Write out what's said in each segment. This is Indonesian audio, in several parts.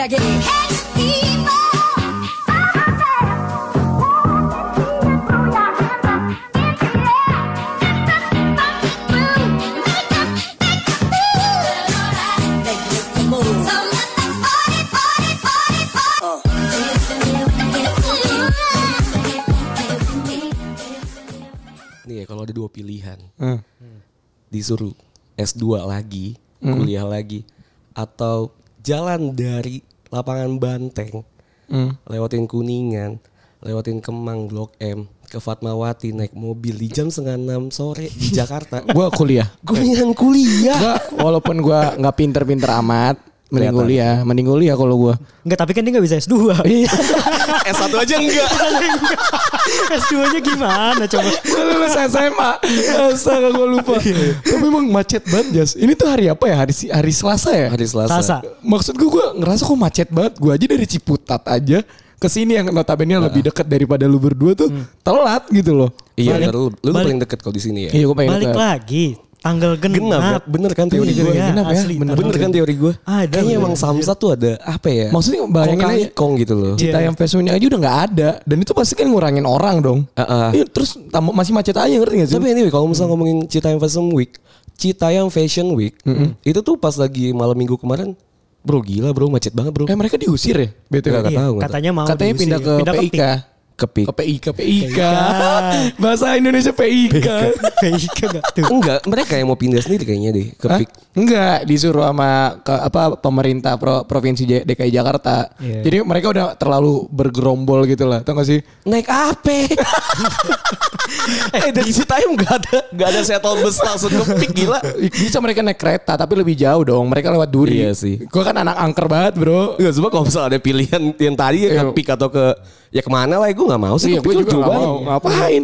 Check it. Nih ya kalau ada dua pilihan. Hmm. Disuruh S2 lagi, kuliah lagi atau jalan dari lapangan Banteng Hmm. lewatin Kuningan, lewatin Kemang Blok M ke Fatmawati naik mobil di jam setengah enam sore di Jakarta. Gue kuliah. Gue mendingan kuliah. Gua walaupun gue nggak pinter-pinter amat, mending kuliah, mending kuliah kalau gue. Enggak, tapi kan dia enggak bisa S2. Iya. S1 aja enggak. S2-nya gimana coba? lulus SMA. Astaga gue lupa. Tapi emang macet banget Jas. Ini tuh hari apa ya? Hari hari Selasa ya? Hari Selasa. Selasa. Maksud gue gue ngerasa kok macet banget. Gue aja dari Ciputat aja ke sini yang notabene lebih dekat daripada lu berdua tuh telat gitu loh. Iya, Balik- lu, lu balik- paling deket kalau di sini ya. Iya gue pengen Balik dekat. lagi. Tanggal genap. Genap, ya? bener kan teori gue? Iya, genap ya, asli. bener. Bener kan teori gue? Ada, Kayaknya emang Samsat tuh ada apa ya? Maksudnya bayangin Kong aja. Kong gitu loh. Cita Iya. yang fashionnya aja udah nggak ada dan itu pasti kan ngurangin orang dong. Heeh. Iya, terus tambah masih macet aja ngerti gak sih? Tapi anyway kalau misalnya ngomongin Citayam Fashion Week, Citayam Fashion Week itu tuh pas lagi malam minggu kemarin, bro gila bro macet banget bro. eh mereka diusir ya? BTW. Nggak Iya, tahu, katanya mau Katanya diusir. pindah ke PIK. Kepik. Ke PIK, PIK. Bahasa Indonesia PIK. PIK enggak tuh. Enggak, mereka yang mau pindah sendiri kayaknya deh. Hah? Kepik. Enggak, disuruh sama ke apa pemerintah pro- provinsi DKI Jakarta. Iya. Jadi mereka udah terlalu bergerombol gitu lah. Tau gak sih? Naik apa? eh dari Citayam gak ada gak ada shuttle bus langsung kepik gila. Bisa mereka naik kereta tapi lebih jauh dong. Mereka lewat Duri. Iya sih. Gue kan anak angker banget bro. Enggak coba kalau misalnya ada pilihan yang tadi ya Iya. kepik atau ke ya ke mana lah gue gak mau sih. Iya, gue juga gak mau. Ngapain?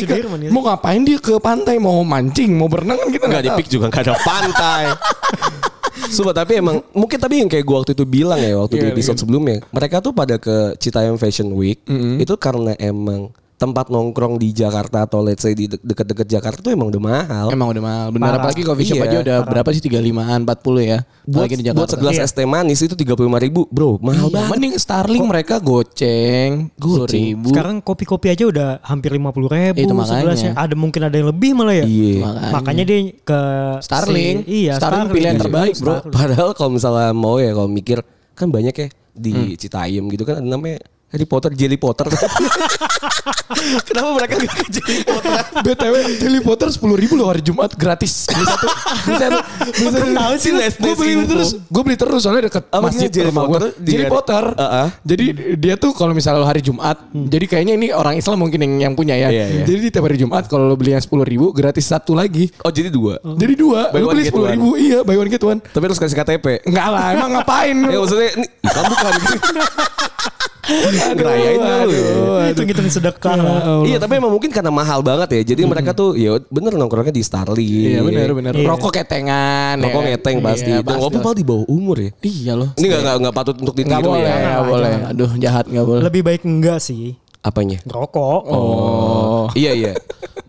Sudirman ya. Mau ngapain dia ke pantai? Mau mancing? Mau berenang kan kita Enggak di nggak pik juga gak ada pantai. Sumpah tapi emang mungkin tapi yang kayak gue waktu itu bilang ya waktu di Iya, episode iya. sebelumnya mereka tuh pada ke Citayam Fashion Week itu karena emang tempat nongkrong di Jakarta atau let's say di de- deket-deket Jakarta tuh emang udah mahal. Emang udah mahal. Benar Parah. apalagi coffee shop Iya, aja udah berapa sih 35-an 40 ya. buat, di buat Jakarta. segelas Iya. es teh manis itu 35 ribu bro mahal Iya, banget. mending Starling mereka goceng, Goceng. ribu. Sekarang kopi-kopi aja udah hampir 50 ribu Itu makanya. segelasnya. Ada mungkin ada yang lebih malah ya. Iya. Makanya. Makanya dia ke Starling. si- iya, Starling pilihan Iya. terbaik, bro. Starling. Padahal kalau misalnya mau ya kalau mikir kan banyak ya di Hmm. Citayam gitu kan ada namanya Harry Potter, Jelly Potter. Kenapa mereka gak ke Jelly Potter? BTW Jelly Potter 10 ribu loh hari Jumat gratis. Beli satu. Beli satu. Beli satu. tahu sih, les- Gue beli terus. Gue beli terus soalnya deket Apa masjid Jelly Potter? gue. Jelly Potter. Uh-uh. Jadi dia tuh kalau misalnya lo hari Jumat. Jadi kayaknya ini orang Islam mungkin yang, yang punya ya. Iya, iya. Jadi di tiap hari Jumat kalau lo beli yang 10 ribu gratis satu lagi. Oh jadi dua. Jadi dua. Buy Lo beli 10 ribu. Iya buy one get one. Tapi harus kasih KTP. Enggak lah emang ngapain. Ya maksudnya ini bukan. Ngerayain dulu ya. Hitung-hitung sedekah. Ya Allah. Iya tapi emang mungkin karena mahal banget ya. Jadi mereka tuh ya bener nongkrongnya di Starling. Iya benar benar. Iya. Rokok ketengan. Rokok ya. ngeteng pasti. Iya, Dan walaupun malah di bawah umur ya. Iya loh. Ini gak, gak, gak patut untuk Nggak ditiru boleh, ya. nggak boleh. Aduh jahat nggak boleh. Lebih baik enggak sih. Apanya? Ngerokok. Oh. Iya iya.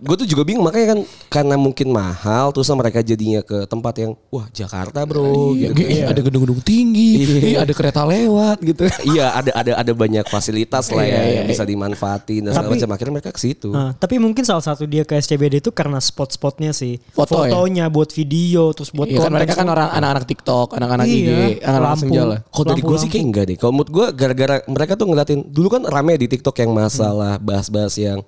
Gue tuh juga bingung makanya kan karena mungkin mahal terus mereka jadinya ke tempat yang wah Jakarta bro. Iya, gitu. iya, ada gedung-gedung tinggi, iya, ada kereta lewat gitu. Iya ada ada ada banyak fasilitas lah ya Iya, iya, yang bisa dimanfaatin dan segala Tapi- macam akhirnya mereka ke situ. Nah, tapi mungkin salah satu dia ke SCBD itu karena spot-spotnya sih. Foto ya? Fotonya buat video terus buat Iya kan mereka kan orang anak-anak TikTok, anak-anak IG, Iya, anak-anak lampu. senja lah. Kalau dari gue sih kayak enggak deh. Kalau menurut gue gara-gara mereka tuh ngeliatin dulu kan rame di TikTok yang masalah bahas-bahas yang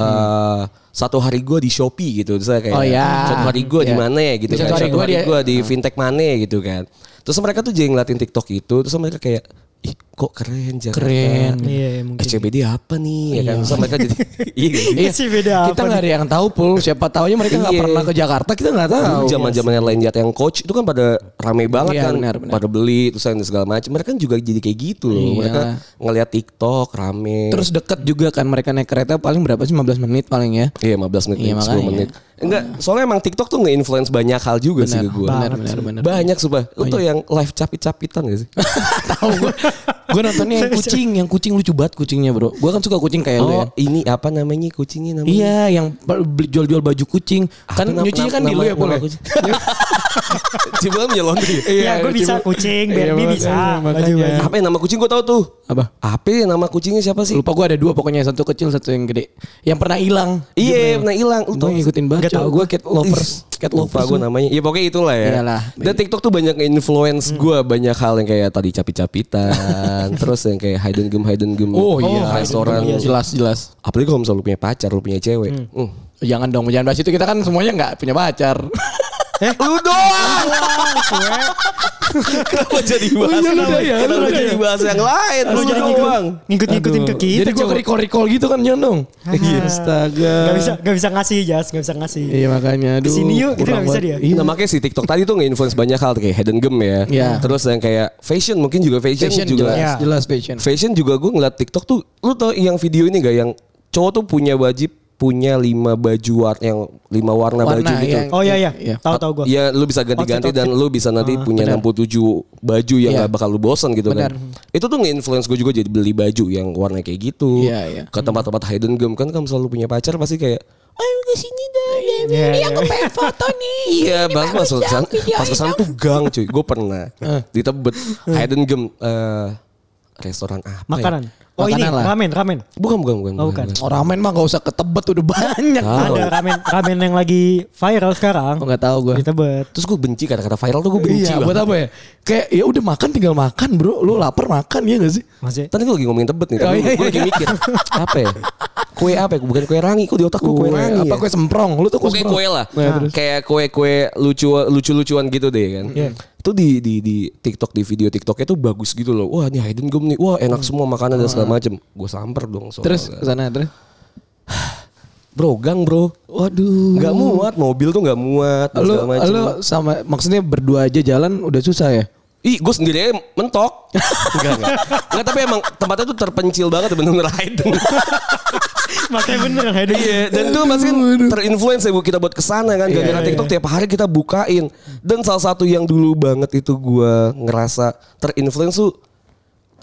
eh satu hari gue di Shopee gitu, terus kayak Oh, iya. satu hari gue di Iya. mana ya gitu Satu kan, hari satu hari gue di fintech mana ya gitu kan. Terus mereka tuh jadi ngeliatin TikTok itu, terus mereka kayak ih kok keren Jakarta. Keren. Iya, mungkin. SCBD apa nih ya kan? Terus mereka jadi iya sih? Iya sih beda Kita apa nggak ada yang tahu pul. Siapa tahunya mereka nggak Iya. pernah ke Jakarta, kita nggak tahu. Dulu zaman-zamannya lain jat yang coach itu kan pada rame banget Iya, kan, benar, benar. pada beli terus segala macam. Mereka kan juga jadi kayak gitu loh. Iya. Mereka ngeliat TikTok rame. Terus deket juga kan mereka naik kereta paling berapa sih 15 menit paling ya. Iya 15 menit, Iya, 10 makanya. menit. Enggak, soalnya emang TikTok tuh nge-influence banyak hal juga sih ke gue. Benar, benar, benar. Banyak sumpah. Lu tuh yang live capit-capitan gak sih? Tahu gue. Gue nontonnya yang kucing, yang kucing lucu banget kucingnya bro. Gue kan suka kucing kayak lu ya. Oh, ini apa namanya kucingnya namanya? Iya, yang jual-jual baju kucing. Kan nyucinya kan di lu ya, ya? kucing? Coba punya laundry. Iya, gue bisa kucing, Iya, Barbie makanya, bisa. Apa yang nama kucing gue tahu tuh? Apa? Apa ya nama kucingnya siapa sih? Lupa gue ada dua pokoknya satu kecil satu yang gede. Yang pernah hilang. Iya, pernah hilang. Lu Gue ngikutin banget. Nggak tahu Gue cat lovers. Cat Lupa gue namanya. Ya pokoknya itulah ya. Iyalah. Dan TikTok tuh banyak influence gue banyak hal yang kayak tadi capit-capitan, terus yang kayak hidden game hidden game. Oh iya. restoran. Iya, jelas jelas. Apalagi kalau misalnya lu punya pacar, lu punya cewek. Hmm. Jangan dong, jangan bahas itu. Kita kan semuanya nggak punya pacar. Lu doang. Kenapa jadi bahas? iya, lu dah ya, lu Kenapa dah jadi ya. bahas yang lain? Lu doang. ngikut, ngikut-ngikutin ke kita. Jadi gue coba. recall recall gitu kan jangan dong. Iya. Astaga. Gak bisa, gak bisa ngasih Jas, gak bisa ngasih. Iya makanya. Aduh, Ke sini yuk, gitu nggak bisa dia. Iya. Nah makanya si TikTok tadi tuh nge-influence banyak hal kayak hidden game ya. Iya. Terus yang kayak fashion mungkin juga fashion, Fashion juga. jelas, Iya. jelas fashion. Fashion juga gue ngeliat TikTok tuh, lu tau yang video ini gak yang cowok tuh punya wajib punya lima baju warna yang lima warna, baju Warna, gitu. iya. Oh iya iya, Iya. tahu tahu gue. Ya lu bisa ganti-ganti Outfit, dan lu bisa nanti Ah, punya benar. 67 baju yang Iya. gak bakal lu bosan gitu Benar. kan. Itu tuh nge-influence gue juga jadi beli baju yang warna kayak gitu. Iya, iya. Ke tempat-tempat hidden game kan kalau selalu punya pacar pasti kayak ayo ke sini dong. Iya, iya. pengen foto nih. Iya, pas masuk kesan, pas kesan tuh gang cuy. Gue pernah Eh. di Tebet hidden game eh, restoran apa? ya? Makanan. Oh ini lah. ramen, ramen. Bukan, bukan, bukan. Oh, bukan. Oh, ramen mah gak usah ketebet udah banyak. Ah. Ada ramen ramen yang lagi viral sekarang. Oh nggak tahu gue. Di Tebet. Terus gue benci kata-kata viral tuh gue benci Iya, buat banget. apa ya? Kayak ya udah makan tinggal makan, Bro. Lu lapar makan ya gak sih? Masih Tadi gue lagi ngomongin Tebet nih, Oh, tapi iya, gue lagi iya. mikir apa ya? Kue apa ya? Bukan kue rangi, kok di otak gue kue rangi apa ya? kue semprong? Lu tuh kue semprong. kue lah, Nah, terus. kayak kue-kue lucu lucu-lucuan gitu deh kan. Iya. Itu di di di TikTok di video TikToknya tuh bagus gitu loh. Wah ini hidden game nih, wah enak semua makanan dan segala macem. Gue samper dong. soalnya. Terus ke sana terus. bro gang bro, Waduh. nggak muat mobil tuh nggak muat macem. lu sama maksudnya berdua aja jalan udah susah ya? Ih, gue sendiri aja mentok. enggak, enggak. Enggak, tapi emang tempatnya tuh terpencil banget bener-bener hidden. Makanya bener Hayden. Iya, dan itu masih kan terinfluence ya bu kita buat ke sana kan gara-gara Iya, TikTok tiap hari kita bukain. Dan salah satu yang dulu banget itu gua ngerasa terinfluence tuh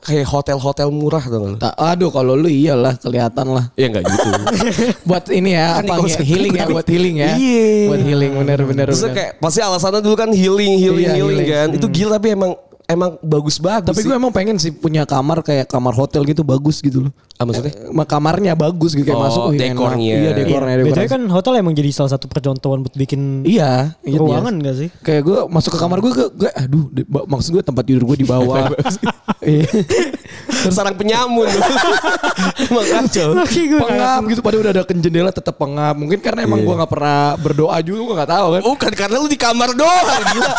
kayak hotel-hotel murah? Ta- aduh kalau lu iyalah kelihatan lah. Iya enggak gitu. buat ini ya Kan apa konsep healing ya buat healing ya. Iya. Buat healing bener bener. Terus bener. kayak pasti alasannya dulu kan healing, healing, Iya, healing, healing. kan. Itu gila tapi emang emang bagus bagus. Tapi gue emang pengen sih punya kamar kayak kamar hotel gitu bagus gitu loh. Ah, maksudnya? Eh, kamarnya bagus gitu kayak Oh, masuk wih, enak. dekornya. Iya dekornya. Iya, dekornya. Kan hotel emang jadi salah satu percontohan buat bikin Iya, iya, ruangan iya. gak sih? Kayak gue masuk ke kamar gue, gue, gue aduh, maksud gue tempat tidur gue di bawah. Sarang penyamun. emang kacau. Oke, gue pengap gitu, padahal udah ada ke jendela tetap pengap. Mungkin karena emang Iya. gue nggak pernah berdoa juga, gue nggak tahu kan. Bukan karena lu di kamar doang gila.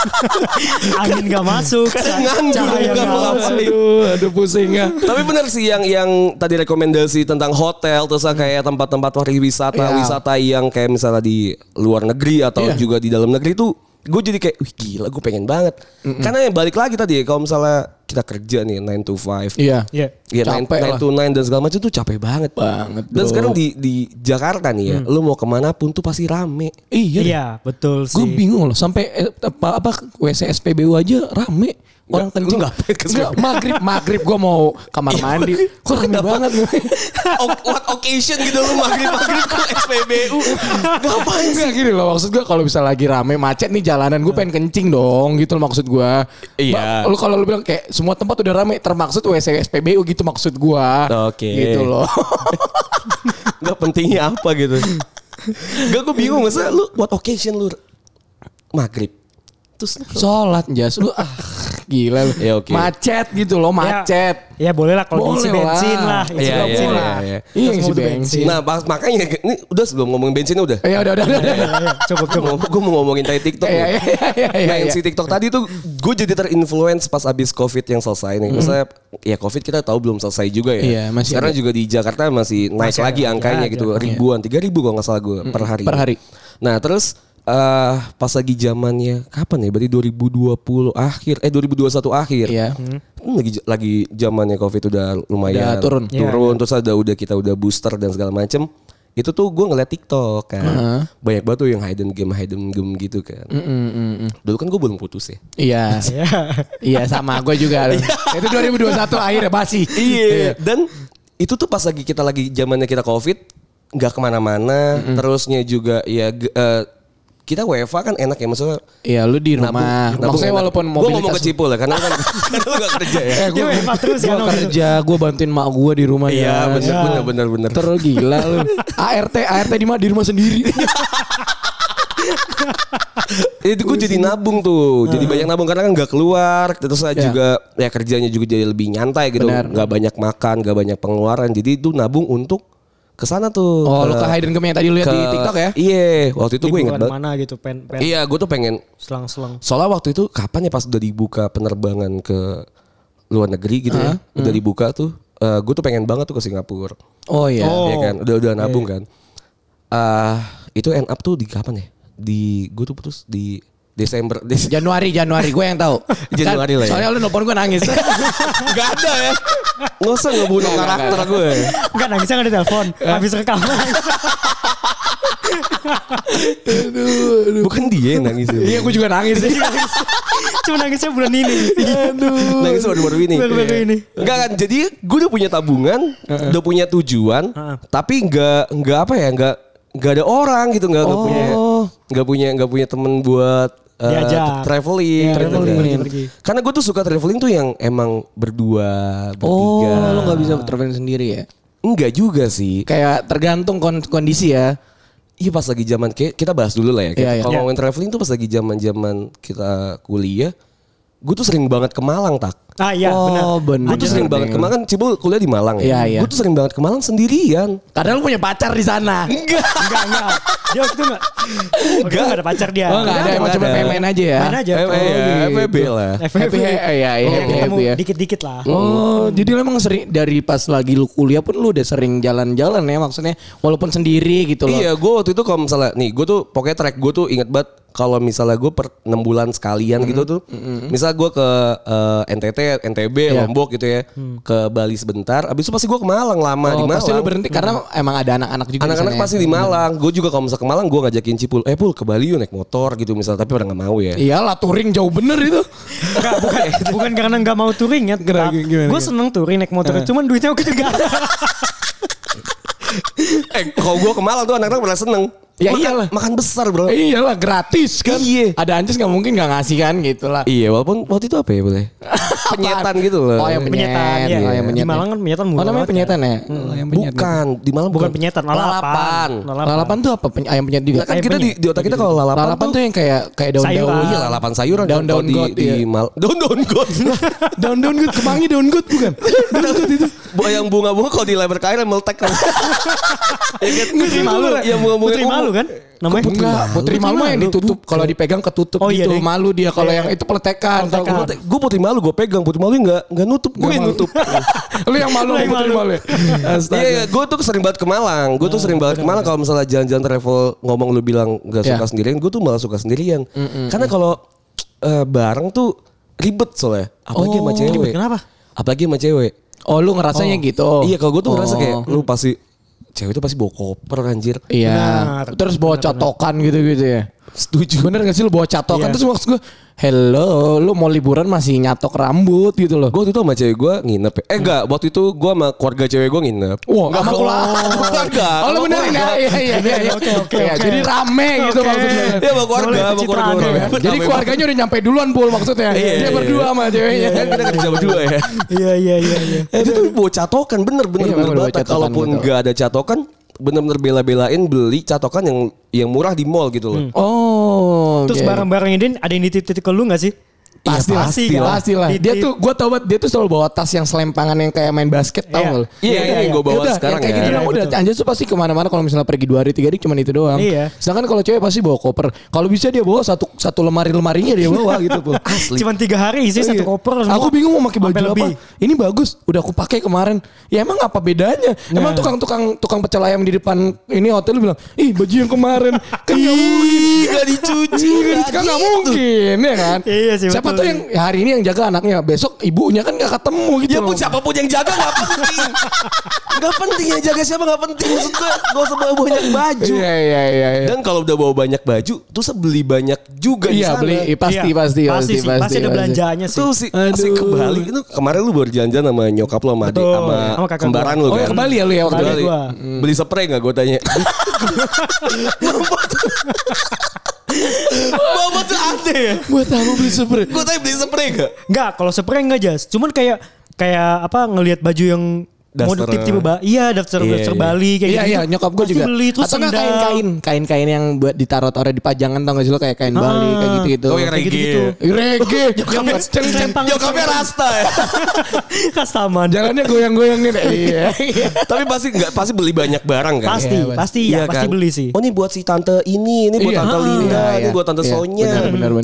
angin gak masuk, Nganggur, cahaya nggak masuk. Aduh, aduh pusing ya. Tapi bener sih yang yang tadi rekomendasi tentang hotel terus kayak tempat-tempat pariwisata, Iya. wisata yang kayak misalnya di luar negeri atau Iya. juga di dalam negeri tuh gue jadi kayak wih gila gue pengen banget. Karena yang balik lagi tadi kalau misalnya kita kerja nih 9 to 5. Iya. Iya. Iya 9, Capek lah. to 9 dan segala macam tuh capek banget. Banget, Dan bro. sekarang di di Jakarta nih ya, lu mau ke mana pun tuh pasti rame. Iya. Iya, betul sih. Gue bingung loh sampai eh, apa apa WC SPBU aja rame. Orang Nggak, ke Nggak, maghrib, maghrib gue mau kamar mandi. Kok rame banget gue. What occasion gitu lu maghrib-maghrib ke SPBU. Ngapain sih gini loh maksud gue kalau bisa lagi rame macet nih jalanan gue pengen kencing dong gitu loh maksud gue. Iya. Lu kalau lu bilang kayak semua tempat udah rame termaksud WC SPBU gitu maksud gue. Oke. Gitu loh. Gak pentingnya apa gitu. Gak gue bingung masa lu what occasion lu maghrib. Terus Sholat jas lu ah gila lu. Ya, oke. Macet gitu loh macet. Ya boleh lah kalau Boleh diisi bensin lah. lah. Isi Iya, bensin iya, lah. iya, iya. Iya Terus isi bensin. Nah makanya ini udah sebelum ngomongin bensinnya udah. Ya udah udah udah. udah. Iya, iya, Cukup cukup. Gue mau ngomongin tadi TikTok. Iya nih. iya iya iya. Nah, yang iya. si TikTok tadi tuh gue jadi terinfluence pas abis COVID yang selesai nih. Misalnya ya COVID kita tahu belum selesai juga ya. Iya, masih Sekarang ada. juga di Jakarta masih naik Masih lagi ada, angkanya gitu. Ribuan, tiga ribu kalau nggak salah gue per hari. Per hari. Nah terus eh pas lagi zamannya kapan ya? Berarti 2020 akhir, eh 2021 akhir. Iya. Hmm, lagi lagi zamannya covid udah lumayan Udah turun. turun terus ada udah kita udah booster dan segala macem itu tuh gue ngeliat TikTok kan. Banyak banget tuh yang hidden game hidden game gitu kan. Dulu kan gue belum putus ya. Iya. Iya. Iya sama gue juga. itu 2021 akhir ya masih. Iya. Dan itu tuh pas lagi kita lagi zamannya kita covid nggak ke mana-mana. Terusnya juga ya eh, kita WFA kan enak ya maksudnya. Iya lu di rumah. nabung Maksudnya enak. walaupun Gua ngomong ke Cipul ya karena kan karena lu gak kerja ya. Eh, gue WFH terus kan, gua waktu itu. kerja, gue bantuin mak gue di rumah Iya ya. bener bener bener bener. Terus gila lu. ART, ART di, di rumah sendiri. itu gue jadi nabung tuh jadi banyak nabung karena kan nggak keluar terus saya Ya. juga ya kerjanya juga jadi lebih nyantai gitu Benar. nggak banyak makan nggak banyak pengeluaran jadi itu nabung untuk ke sana tuh Oh, lu ke- ke hidden game yang tadi lu lihat di ke- TikTok ya? iya waktu itu gue ingat banget. mana gitu pen pen. Iya gue tuh pengen selang-selang. soalnya waktu itu kapan ya pas udah dibuka penerbangan ke luar negeri gitu ya? Udah dibuka tuh eh, gue tuh pengen banget tuh ke Singapura. Oh iya. Oh. Iya kan? Udah udah nabung kan? Ah itu end up tuh di kapan ya? Di gue tuh putus di Desember Des- Januari, Januari gue yang tahu. Januari lah ya. Soalnya lu nelfon gue nangis. Gak ada ya. Nggak usah ngebunuh karakter gue. Enggak nangisnya enggak di telepon. Habis rekaman. Bukan dia yang nangis. Iya gue juga nangis. Cuma nangisnya bulan ini. Nangis baru-baru ini. Baru-baru ini. Enggak kan. Jadi gue udah punya tabungan, udah punya tujuan, tapi nggak nggak apa ya, nggak nggak ada orang gitu, nggak punya nggak punya nggak punya temen buat eh, Diajak. traveling, Iya, gitu traveling, kan. pergi-pergi. Karena gue tuh suka traveling tuh yang emang berdua, Oh, bertiga. lu gak bisa traveling sendiri ya? Enggak juga sih. Kayak tergantung kon- kondisi ya. Iya pas lagi zaman kita bahas dulu lah ya. Kayak Iya, iya. Kalau Iya. ngomongin traveling tuh pas lagi zaman zaman kita kuliah, gue tuh sering banget ke Malang tak. Ah iya Oh, benar. benar. Gue tuh sering banget ke Malang. kan Cibul kuliah di Malang ya. iya. Gue tuh sering banget ke Malang sendirian. Karena lu punya pacar di sana. Enggak. Enggak enggak. Dia waktu itu. Waktu itu enggak ada pacar dia. Oh, enggak ada, emang cuma main aja ya. Main aja. Oh, eh, ya. FWB lah. Happy, iya, iya, Oh, ketemu ya. dikit-dikit lah. Oh, jadi lu emang sering dari pas lagi lu kuliah pun lu udah sering jalan-jalan ya maksudnya walaupun sendiri gitu loh. Iya, gue waktu itu kalau misalnya nih, gue tuh pokoknya track gue tuh inget banget kalau misalnya gue per 6 bulan sekalian gitu tuh, misal gue ke eh, NTT, NTB, Iya. Lombok gitu ya, ke Bali sebentar, abis itu pasti gue ke Malang lama di Oh, Malang. pasti lu berhenti karena emang ada anak-anak juga di Anak-anak sana ya. pasti di Malang. Gue juga kalau ke Malang gue ngajakin Cipul, eh Pul ke Bali yuk naik motor gitu misal, tapi pada nggak mau ya. Iyalah touring jauh bener itu. Enggak, bukan, bukan karena enggak mau touring ya. Gue seneng touring naik motor, cuman duitnya waktu itu enggak ada. eh kalau gue ke Malang tuh anak-anak pada seneng. Ya makan, iyalah. Makan besar bro. Iyalah gratis kan. Iya. Ada anjis nggak mungkin nggak ngasih kan gitu lah. Iya walaupun waktu itu apa ya boleh? penyetan gitu loh. Oh yang penyet. Penyetan, iya. Oh, yang Di penyet. Malang kan penyetan murah Oh namanya banget penyetan ya? Oh, yang penyet. Bukan, di Malang Bukan penyetan, lalapan. Lalapan. Lalapan tuh apa? Peny- ayam penyet juga. Kan kita di, di otak kita kalau lalapan, Lalapan tuh, tuh yang kayak kayak daun-daun. Iya lalapan sayuran kan Daun-daun kalau di, got, di iya. Mal daun-daun got. Daun-daun gut, kemangi daun gut bukan? Daun gut itu. Bu- yang bunga-bunga kalau di lebar kain meletek kan. ya kan? Putri Malu. Yang bunga-bunga Putri Malu kan? Namanya Putri Malu. Putri Malu yang ditutup. Kalau dipegang ketutup Oh, iya gitu. deh. Malu dia. Kalau Iya. yang itu peletekan. Peletekan. gua. Gue putri malu gue pegang putri malu nggak nggak nutup gue yang nutup. Lu yang malu, Putri malu. Malu ya? Astaga. Iya, gue tuh sering banget ke Malang. Gue tuh sering banget ke Malang kalau misalnya jalan-jalan travel ngomong lu bilang gak suka Iya. sendirian, gue tuh malah suka sendirian. Karena kalau eh, bareng tuh ribet soalnya. Apalagi sama Oh. cewek. Ribet, kenapa? Apalagi sama cewek. Oh lu ngerasanya gitu? Iya, kalau gue tuh ngerasa Oh. kayak lu pasti cewek itu pasti bawa koper anjir. Iya. Benar. Terus bawa catokan gitu-gitu ya. Setuju. Bener gak sih lu bawa catokan Iya. terus maksud gue Hello, lu mau liburan masih nyatok rambut gitu loh. Gue waktu itu sama cewek gue nginep ya. Eh enggak, waktu itu gue sama keluarga cewek gue nginep. Wah, Enggak sama oh. keluarga. Oh lu benerin ya? Iya iya iya. iya. Oke, oke, Iya. Jadi rame gitu maksudnya. Iya sama keluarga, sama keluarga. ya. Jadi keluarganya udah nyampe duluan pul maksudnya. Iya, Dia iya, berdua iya. sama ceweknya. Kan kita kerja berdua ya. Iya iya iya iya. Itu tuh bawa catokan bener bener bener bawa banget. catokan Kalaupun gitu. nggak ada catokan, bener-bener bela-belain beli catokan yang yang murah di mall gitu loh. Oh. Terus oke. barang-barang ini ada yang dititip ke lu gak sih? Pasti Iya, lah, pasti pasti lah. Pasti lah. Dia Di- tuh, gue tau banget, dia tuh selalu bawa tas yang selempangan yang kayak main basket, tau Iya. gak lu? Iya, Iya, ini iya, yang gue iya. bawa udah, sekarang yang kayak ya. gitu Iya, udah. Anjas tuh pasti ke mana-mana kalau misalnya pergi dua hari tiga hari cuman itu doang. Iya. Sedangkan kalau cewek pasti bawa koper. Kalau bisa dia bawa satu satu lemari lemarinya dia bawa gitu pul. Asli. Cuman tiga hari isi satu Iya. koper semua. Aku bingung mau pakai baju apa. lebih. Ini bagus, udah aku pakai kemarin. Ya emang apa bedanya? Emang Nah. tukang-tukang tukang pecel ayam di depan ini hotel lu bilang, ih baju yang kemarin kan nggak mungkin. Gak dicuci. Kan nggak mungkin ya kan? Iya sih, Siapa Atau yang ya hari ini yang jaga anaknya, besok ibunya kan gak ketemu gitu. Ya pun loh. siapa pun yang jaga gak penting. gak penting yang jaga siapa gak penting. Maksud gue gak usah bawa banyak baju. Iya iya iya. iya. Dan kalau udah bawa banyak baju, terus beli banyak juga di Iya sana. beli pasti Iya, pasti pasti sih, pasti ada belanjaannya sih. Itu sih asik ke Bali. Itu kemarin lu baru jalan-jalan sama nyokap lu sama adik Betul, sama sama kakak kembaran lu Oh kan. ya ke Bali ya lu ya waktu Ke itu? Bali. gua. Beli spray gak gue tanya. Bapak tuh aneh ya. Buat apa beli spray? Gue tanya beli spray gak? Enggak, kalau spray enggak jas. Cuman kayak kayak apa ngelihat baju yang Daster. mode tipe-tipe ba- iya daftar Iya, daftar iya. Bali kayak Iya gitu. iya nyokap gue juga. beli terus Atau kain-kain, kain-kain yang buat ditaruh-taruh di pajangan tau gak sih lo kayak kain Bali kayak gitu-gitu. Oh yang Kayak reggae. gitu-gitu. Ih, Reggae. Nyokapnya rasta ya. Kastaman. Jalannya goyang-goyang nih. Iya. Tapi pasti nggak pasti beli banyak barang kan? Pasti, Iya, pasti Iya ya, pasti kan? beli sih. Oh ini buat si tante ini, ini buat Iya. tante Ah, Linda, ini buat tante Sonya,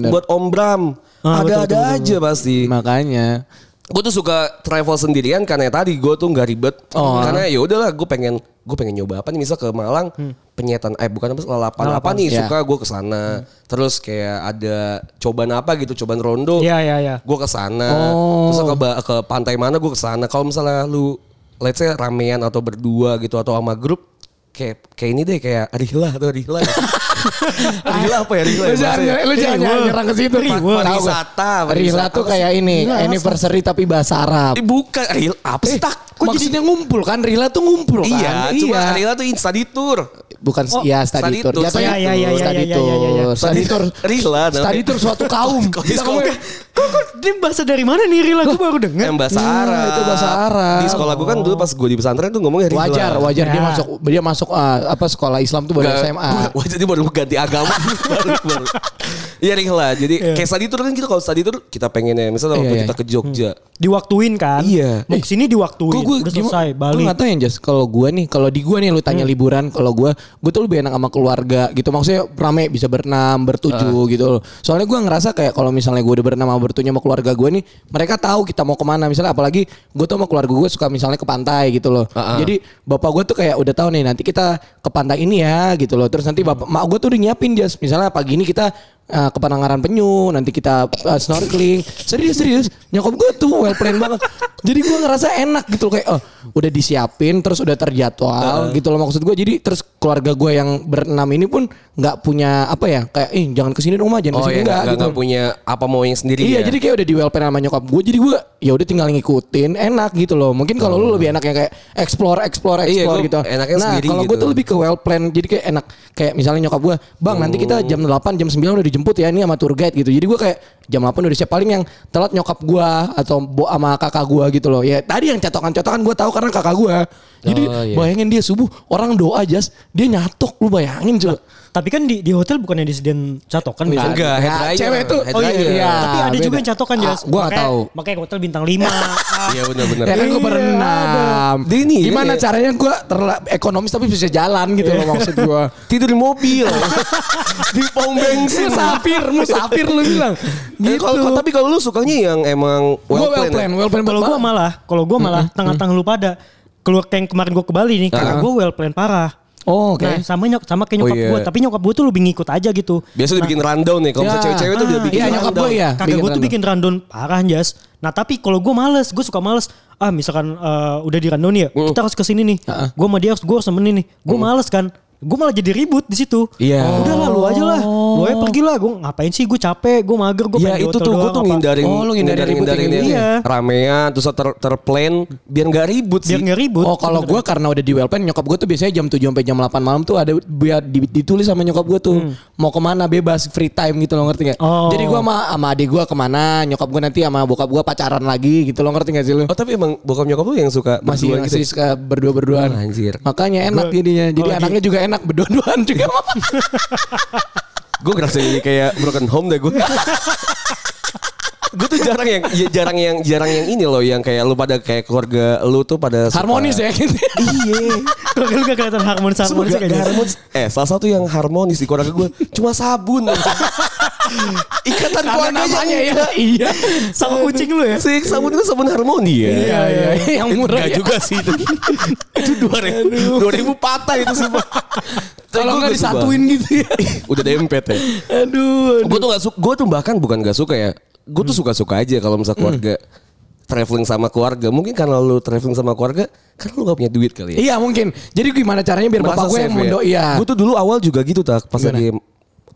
buat Om Bram. Ah, Ada-ada aja pasti. Makanya. Gue tuh suka travel sendirian karena tadi gue tuh nggak ribet. Oh. Karena ya udahlah gue pengen gue pengen nyoba apa nih misal ke Malang penyetan eh bukan apa lalapan apa nih ya. suka gue ke sana. Terus kayak ada cobaan apa gitu cobaan rondo. Iya, iya, iya. Gue ke sana. Terus ke ke pantai mana gue ke sana. Kalau misalnya lu let's say ramean atau berdua gitu atau sama grup kayak kayak ini deh kayak Rihla atau Rihla. ya. Rihla apa ya Rihla? Lu ya jangan, bahasanya? lu jangan nyerang ke situ. Pariwisata, Rila tuh kayak ini, Rila anniversary tapi bahasa Arab. Eh, bukan Rihla apa sih tak? Kok maksudnya ngumpul kan? Rila tuh ngumpul kan? Iya, cuma Rihla tuh study tour. Bukan Oh, iya study study tour. tour. Jatuhnya Iya, iya, iya, iya, study iya, iya, tour. iya, iya. Study tour. Namanya. Study tour suatu kaum. Kok di Kita ngomongin- Kok, kok dia bahasa dari mana nih Rila? Gue baru denger. Yang bahasa Iya, Arab. itu bahasa Arab. Di sekolah gue kan dulu pas gue di pesantren tuh ngomongnya Rihla. Wajar, wajar dia Ya. masuk dia masuk ah, apa sekolah Islam tuh baru SMA. Wajar dia baru ganti agama. baru, baru. Iya Rihla. Jadi kayak study tour kan gitu kalau study tour kita pengennya misalnya waktu Iya, iya. kita ke Jogja. Diwaktuin kan? Iya. Mau ke sini diwaktuin. Kok gue Udah selesai. Bali. Gue gak tau ya Jas. Kalau gue nih, kalau di gue nih lu tanya liburan, kalau gue, gue tuh lebih enak sama keluarga gitu. Maksudnya rame bisa berenam, bertujuh gitu loh. Soalnya gue ngerasa kayak kalau misalnya gue udah berenam sama bertujuh sama keluarga gue nih, mereka tahu kita mau ke mana. Misalnya apalagi gue tuh sama keluarga gue suka misalnya ke pantai gitu loh. Ah, ah. Jadi bapak gue tuh kayak udah tahu nih nanti kita ke pantai ini ya gitu loh. Terus nanti bapak, mak gue tuh udah nyiapin Jas. Misalnya pagi ini kita uh, ke Pangandaran Penyu, nanti kita uh, snorkeling. Serius serius, nyokap gue tuh well plan banget. Jadi gue ngerasa enak gitu loh kayak oh udah disiapin terus udah terjadwal gitu loh maksud gue. Jadi terus keluarga gue yang berenam ini pun nggak punya apa ya kayak eh jangan ke sini dong mah jangan Oh ke sini iya enggak nggak gitu. nggak punya apa mau yang sendiri Iya ya. jadi kayak udah di well plan sama nyokap gue jadi gue ya udah tinggal ngikutin enak gitu loh mungkin kalau lu lebih enak yang kayak explore explore Oh. Iya, explore gua gitu enaknya nah kalau gue gitu. tuh lebih ke well plan jadi kayak enak kayak misalnya nyokap gue bang nanti kita jam 8 jam 9 udah dijemput ya ini sama tour guide gitu jadi gue kayak jam 8 udah siap paling yang telat nyokap gue atau bo sama kakak gue gitu loh ya tadi yang catokan-catokan gue tahu karena kakak gue jadi Oh, iya. bayangin dia subuh orang doa jas dia nyatok lu bayangin coba Tapi kan di, di hotel bukannya disediain catokan biasanya. Enggak, head Ya, dryer. cewek tuh Head Oh iya. Iya, tapi ada juga beda. yang catokan Ah, Jas. gua Makanya- tahu. Makanya hotel bintang 5. Iya benar-benar. Ya kan gue Iya, berenam. Dia ini, Gimana ini. caranya gue terla ekonomis tapi bisa jalan gitu loh maksud gue. Tidur di mobil. di pom bensin. Musafir, musafir lu bilang. Eh, Gitu. kalau- kalau- tapi kalau lu sukanya yang emang gue well well plan. plan, ya? well plan. Kalau gue malah, kalau gue malah tengah-tengah lu pada keluar kayak kemarin gue ke Bali nih, kakak gue well plan parah. Oh, oke. Nah, sama nyok sama kayak Oh, nyokap iya. gue, tapi nyokap gue tuh lebih ngikut aja gitu. Biasa dibikin rundown nih. Kalau misalnya Ya. cewek-cewek tuh dia Ah, bikin iya, nyokap rundown. gue ya. Kakak gue tuh bikin rundown parah jas. Nah tapi kalau gue males, gue suka males. Ah misalkan eh, udah di rundown ya, Mm. kita harus ke sini nih. Gue sama dia harus gue harus nemenin nih. Gue males kan. Gue malah jadi ribut di situ. Iya. Udah lah lu aja lah. Lu aja pergi lah. Gue ngapain sih? Gue capek. Gue mager. Gue Ya pengen itu tuh gue tuh ngindarin, Oh, lu ngindarin ribut ngindarin kayak yang gitu. Iya. ramean terus ter terplan biar nggak ribut Biar sih. nggak ribut. Oh kalau gue karena udah di well plan nyokap gue tuh biasanya jam 7 sampai jam 8 malam tuh ada biar di- ditulis sama nyokap gue tuh mau ke mana bebas free time gitu loh ngerti gak? Oh. Jadi gue sama, sama adik gue ke mana nyokap gue nanti sama bokap gue pacaran lagi gitu loh ngerti gak sih lu? Oh tapi emang bokap nyokap lu yang suka Masih berdua masih gitu. suka berdua-berduaan. Oh, anjir. Makanya enak Gua- jadinya. Jadi kalau anaknya juga enak berdua-duaan juga. Gue ngerasa kayak broken home deh gue. gue tuh jarang yang ya, jarang yang jarang yang ini loh yang kayak lu pada kayak keluarga lu tuh pada suka- Harmonis ya gitu. Iya. Kalau lu gak kelihatan harmonis harmonis gak Jas? harmonis. Eh salah satu yang harmonis di keluarga gue cuma sabun. Ikatan Karena keluarganya namanya ya. enggak. Iya. Sama kucing lu ya. Si sabun itu sabun harmoni ya. Iya, iya. Yang murah Enggak ya. juga sih itu. itu 2000 2000 patah itu semua. Kalau nggak disatuin gitu ya. Udah dempet ya. Aduh. Gue tuh gak suka, gue tuh bahkan bukan gak suka ya. Gue tuh suka-suka aja kalau misalnya keluarga traveling sama keluarga. Mungkin karena lu traveling sama keluarga, karena lu gak punya duit kali ya. Iya mungkin. Jadi gimana caranya biar bapak gue yang mendo iya. Gue tuh dulu awal juga gitu tak pas Gimana? lagi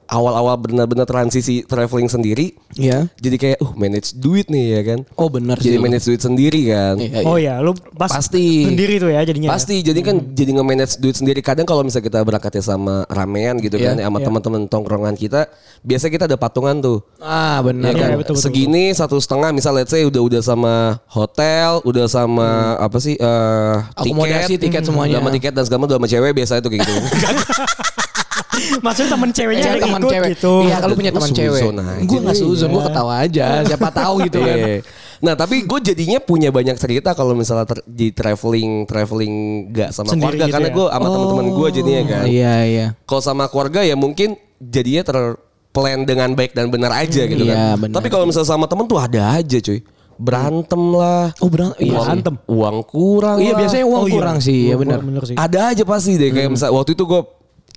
awal-awal benar-benar transisi traveling sendiri. Iya. Jadi kayak uh manage duit nih ya kan. Oh benar Jadi sih. manage duit sendiri kan. Iya, Oh ya, lu pas Pasti. sendiri tuh ya jadinya. Pasti jadi kan jadi nge-manage duit sendiri kadang kalau misalnya kita berangkatnya sama ramean gitu Iya, kan sama iya. teman-teman tongkrongan kita biasa kita ada patungan tuh Ah benar. ya kan Iya, betul, betul, segini satu setengah misal let's say udah udah sama hotel udah sama apa sih eh Akomodasi, tiket semuanya. sama tiket dan segala macam udah sama cewek biasa itu kayak gitu Maksudnya temen ceweknya Cewek ada teman ikut cewek. gitu. Iya kalau punya teman cewek. Gue gak suzon, gue Iya. ketawa aja. Siapa tahu gitu kan. Iya. Nah tapi gue jadinya punya banyak cerita kalau misalnya ter- di traveling traveling gak sama Sendiri keluarga gitu karena ya? gue sama teman-teman gue jadinya kan. Iya iya. Kalau sama keluarga ya mungkin jadinya terplan dengan baik dan benar aja gitu Iya, kan. benar. Tapi kalau misalnya sama temen tuh ada aja cuy. Berantem lah. Oh berantem. Iya sih. Berantem. uang kurang Iya lah. biasanya uang Oh, iya. kurang sih. Ya Uang benar. bener sih. Ada aja pasti deh kayak misalnya waktu itu gue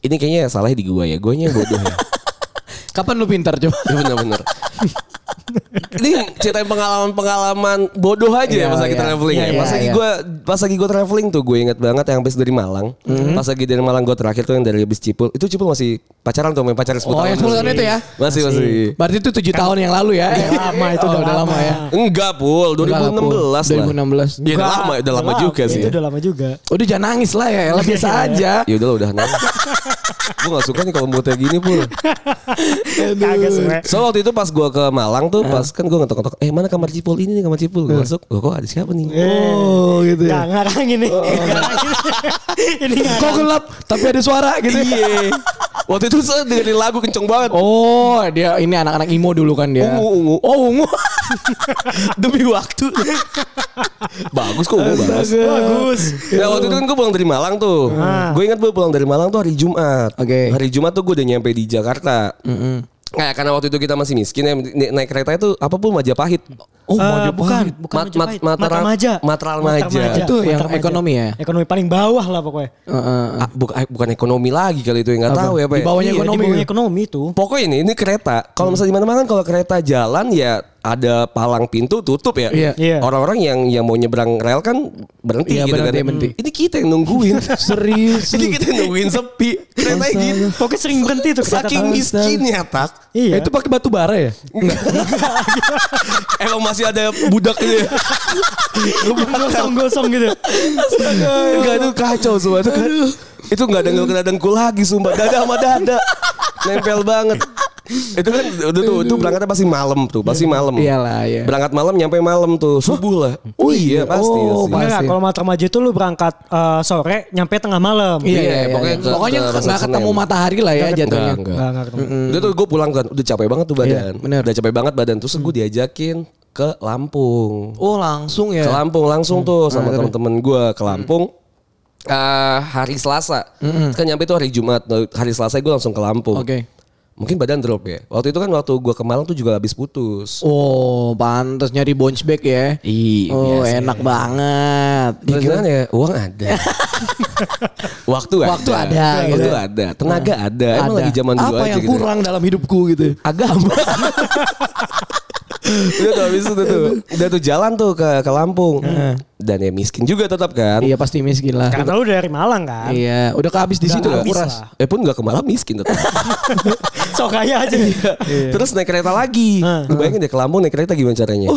ini kayaknya salahnya di gue ya. Yang bodoh ya. Kapan lu pintar coba? Ya bener-bener. Ini ceritain pengalaman-pengalaman bodoh aja ya Iya, pas lagi iya. traveling Iya, ya. iya, Pas lagi iya. gue pas lagi gue traveling tuh gue inget banget yang habis dari Malang. Mhm. Pas lagi dari Malang gue terakhir tuh yang dari habis Cipul. Itu Cipul masih pacaran tuh main pacaran 10 Oh tahun. yang 10 tahun itu ya? Masih masih. Berarti itu 7 tahun yang lalu ya? Udah lama, itu Oh, udah lama. ya? Enggak pul, 2016 lah. 2016. Iya udah lama, udah lama juga sih. Itu ya. udah lama juga. Udah jangan nangis lah ya, lah biasa aja. Ya udah udah nangis. gue gak suka nih kalau mood kayak gini pul. So waktu itu pas gue ke Malang tuh pas kan gue ngetok-ngetok eh mana kamar Cipul ini nih kamar Cipul gue masuk gue kok ada siapa nih Oh gitu ya. ngarangin nih. Ini Kok ngarang. gelap tapi ada suara gitu. iya waktu itu saya dengerin lagu kenceng banget Oh dia ini anak-anak imo dulu kan dia. ungu ungu Oh ungu. demi waktu bagus kok ungu bagus Bagus. Nah waktu itu kan gue pulang dari Malang tuh Ah. Gue ingat gue pulang dari Malang tuh hari Jumat Oke. Hari Jumat tuh gue udah nyampe di Jakarta Nah, karena waktu itu kita masih miskin ya naik kereta itu apa pun Majapahit. Oh Eh, Majapahit. bukan, bukan Mat- Majapahit. mat- Mataram- Matramaja. Matramaja. Matramaja. Itu yang ekonomi ya? Ekonomi paling bawah lah pokoknya. Heeh. Ah, bukan, bukan ekonomi lagi kali itu yang nggak Apa? tahu ya pak. Di bawahnya Iya, ekonomi. Di bawahnya ekonomi itu. Pokoknya ini ini kereta. Kalau misalnya di mana-mana kan kalau kereta jalan ya ada palang pintu tutup ya. Iya. Iya. Orang-orang yang yang mau nyebrang rel kan berhenti Iya, gitu berhenti, kan. berhenti. Ini kita yang nungguin. Serius. ini kita yang nungguin sepi. Kereta gitu. Pokoknya sering berhenti tuh kereta Saking miskinnya tak. Iya. Itu pakai batu bara ya? Emang masih ada budak ya. gosong-gosong gitu. Enggak itu kacau semua itu kan. Itu enggak ada enggak ada dengkul lagi sumpah. Dada sama dada. Nempel banget. Itu kan udah tuh itu berangkatnya pasti malam tuh, pasti malam. Iyalah, iya. Berangkat malam nyampe malam tuh, subuh lah. Oh iya pasti. Oh, pasti. pasti. Enggak, kalau Matramaja itu lu berangkat eh, sore, nyampe tengah malam. Iya, Iya, iya, pokoknya pokoknya, ke- pokoknya nggak ketemu Senen. matahari lah ya jatuhnya. Enggak, enggak. Enggak, enggak ketemu. Udah tuh gue pulang kan, udah capek banget tuh badan. Iya, bener. Udah capek banget badan. Terus gue diajakin ke Lampung. Oh langsung ya? Ke Lampung langsung tuh sama temen-temen gue ke Lampung. Eh, hari Selasa. Kan nyampe tuh hari Jumat. Hari Selasa gue langsung ke Lampung. Oke. Mungkin badan drop ya. Waktu itu kan waktu gue ke Malang tuh juga habis putus. Oh pantas nyari bounce back ya? Iya, Oh biasa. enak banget. Ya, gimana ya? Uang ada. Waktu ada. Waktu ada, Waktu gitu. ada. Tenaga ada. Emang Ada. lagi zaman dulu Apa aja yang gitu. kurang dalam hidupku gitu? Agama. udah tuh habis itu tuh. Udah tuh jalan tuh ke ke Lampung. Dan ya miskin juga tetap kan. Iya pasti miskin lah. Karena lu dari Malang kan. Iya, udah kehabis di situ lah kuras. lah. Eh pun gak ke Malang miskin tetap. Sok kaya aja. Terus naik kereta lagi. Heeh. Lu bayangin deh ke Lampung naik kereta gimana caranya?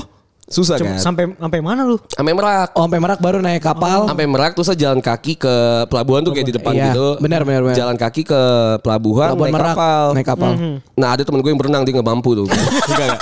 Susah Cuma kan? sampai sampai mana lu? Sampai Merak. Oh, sampai Merak baru naik kapal. Sampai Merak terus saya jalan kaki ke pelabuhan tuh kayak di depan Iya, gitu. benar, benar, benar. Jalan kaki ke pelabuhan, Pelabuhan naik Merak, kapal. naik kapal. Nah ada temen gue yang berenang dia nggak mampu tuh. Enggak enggak.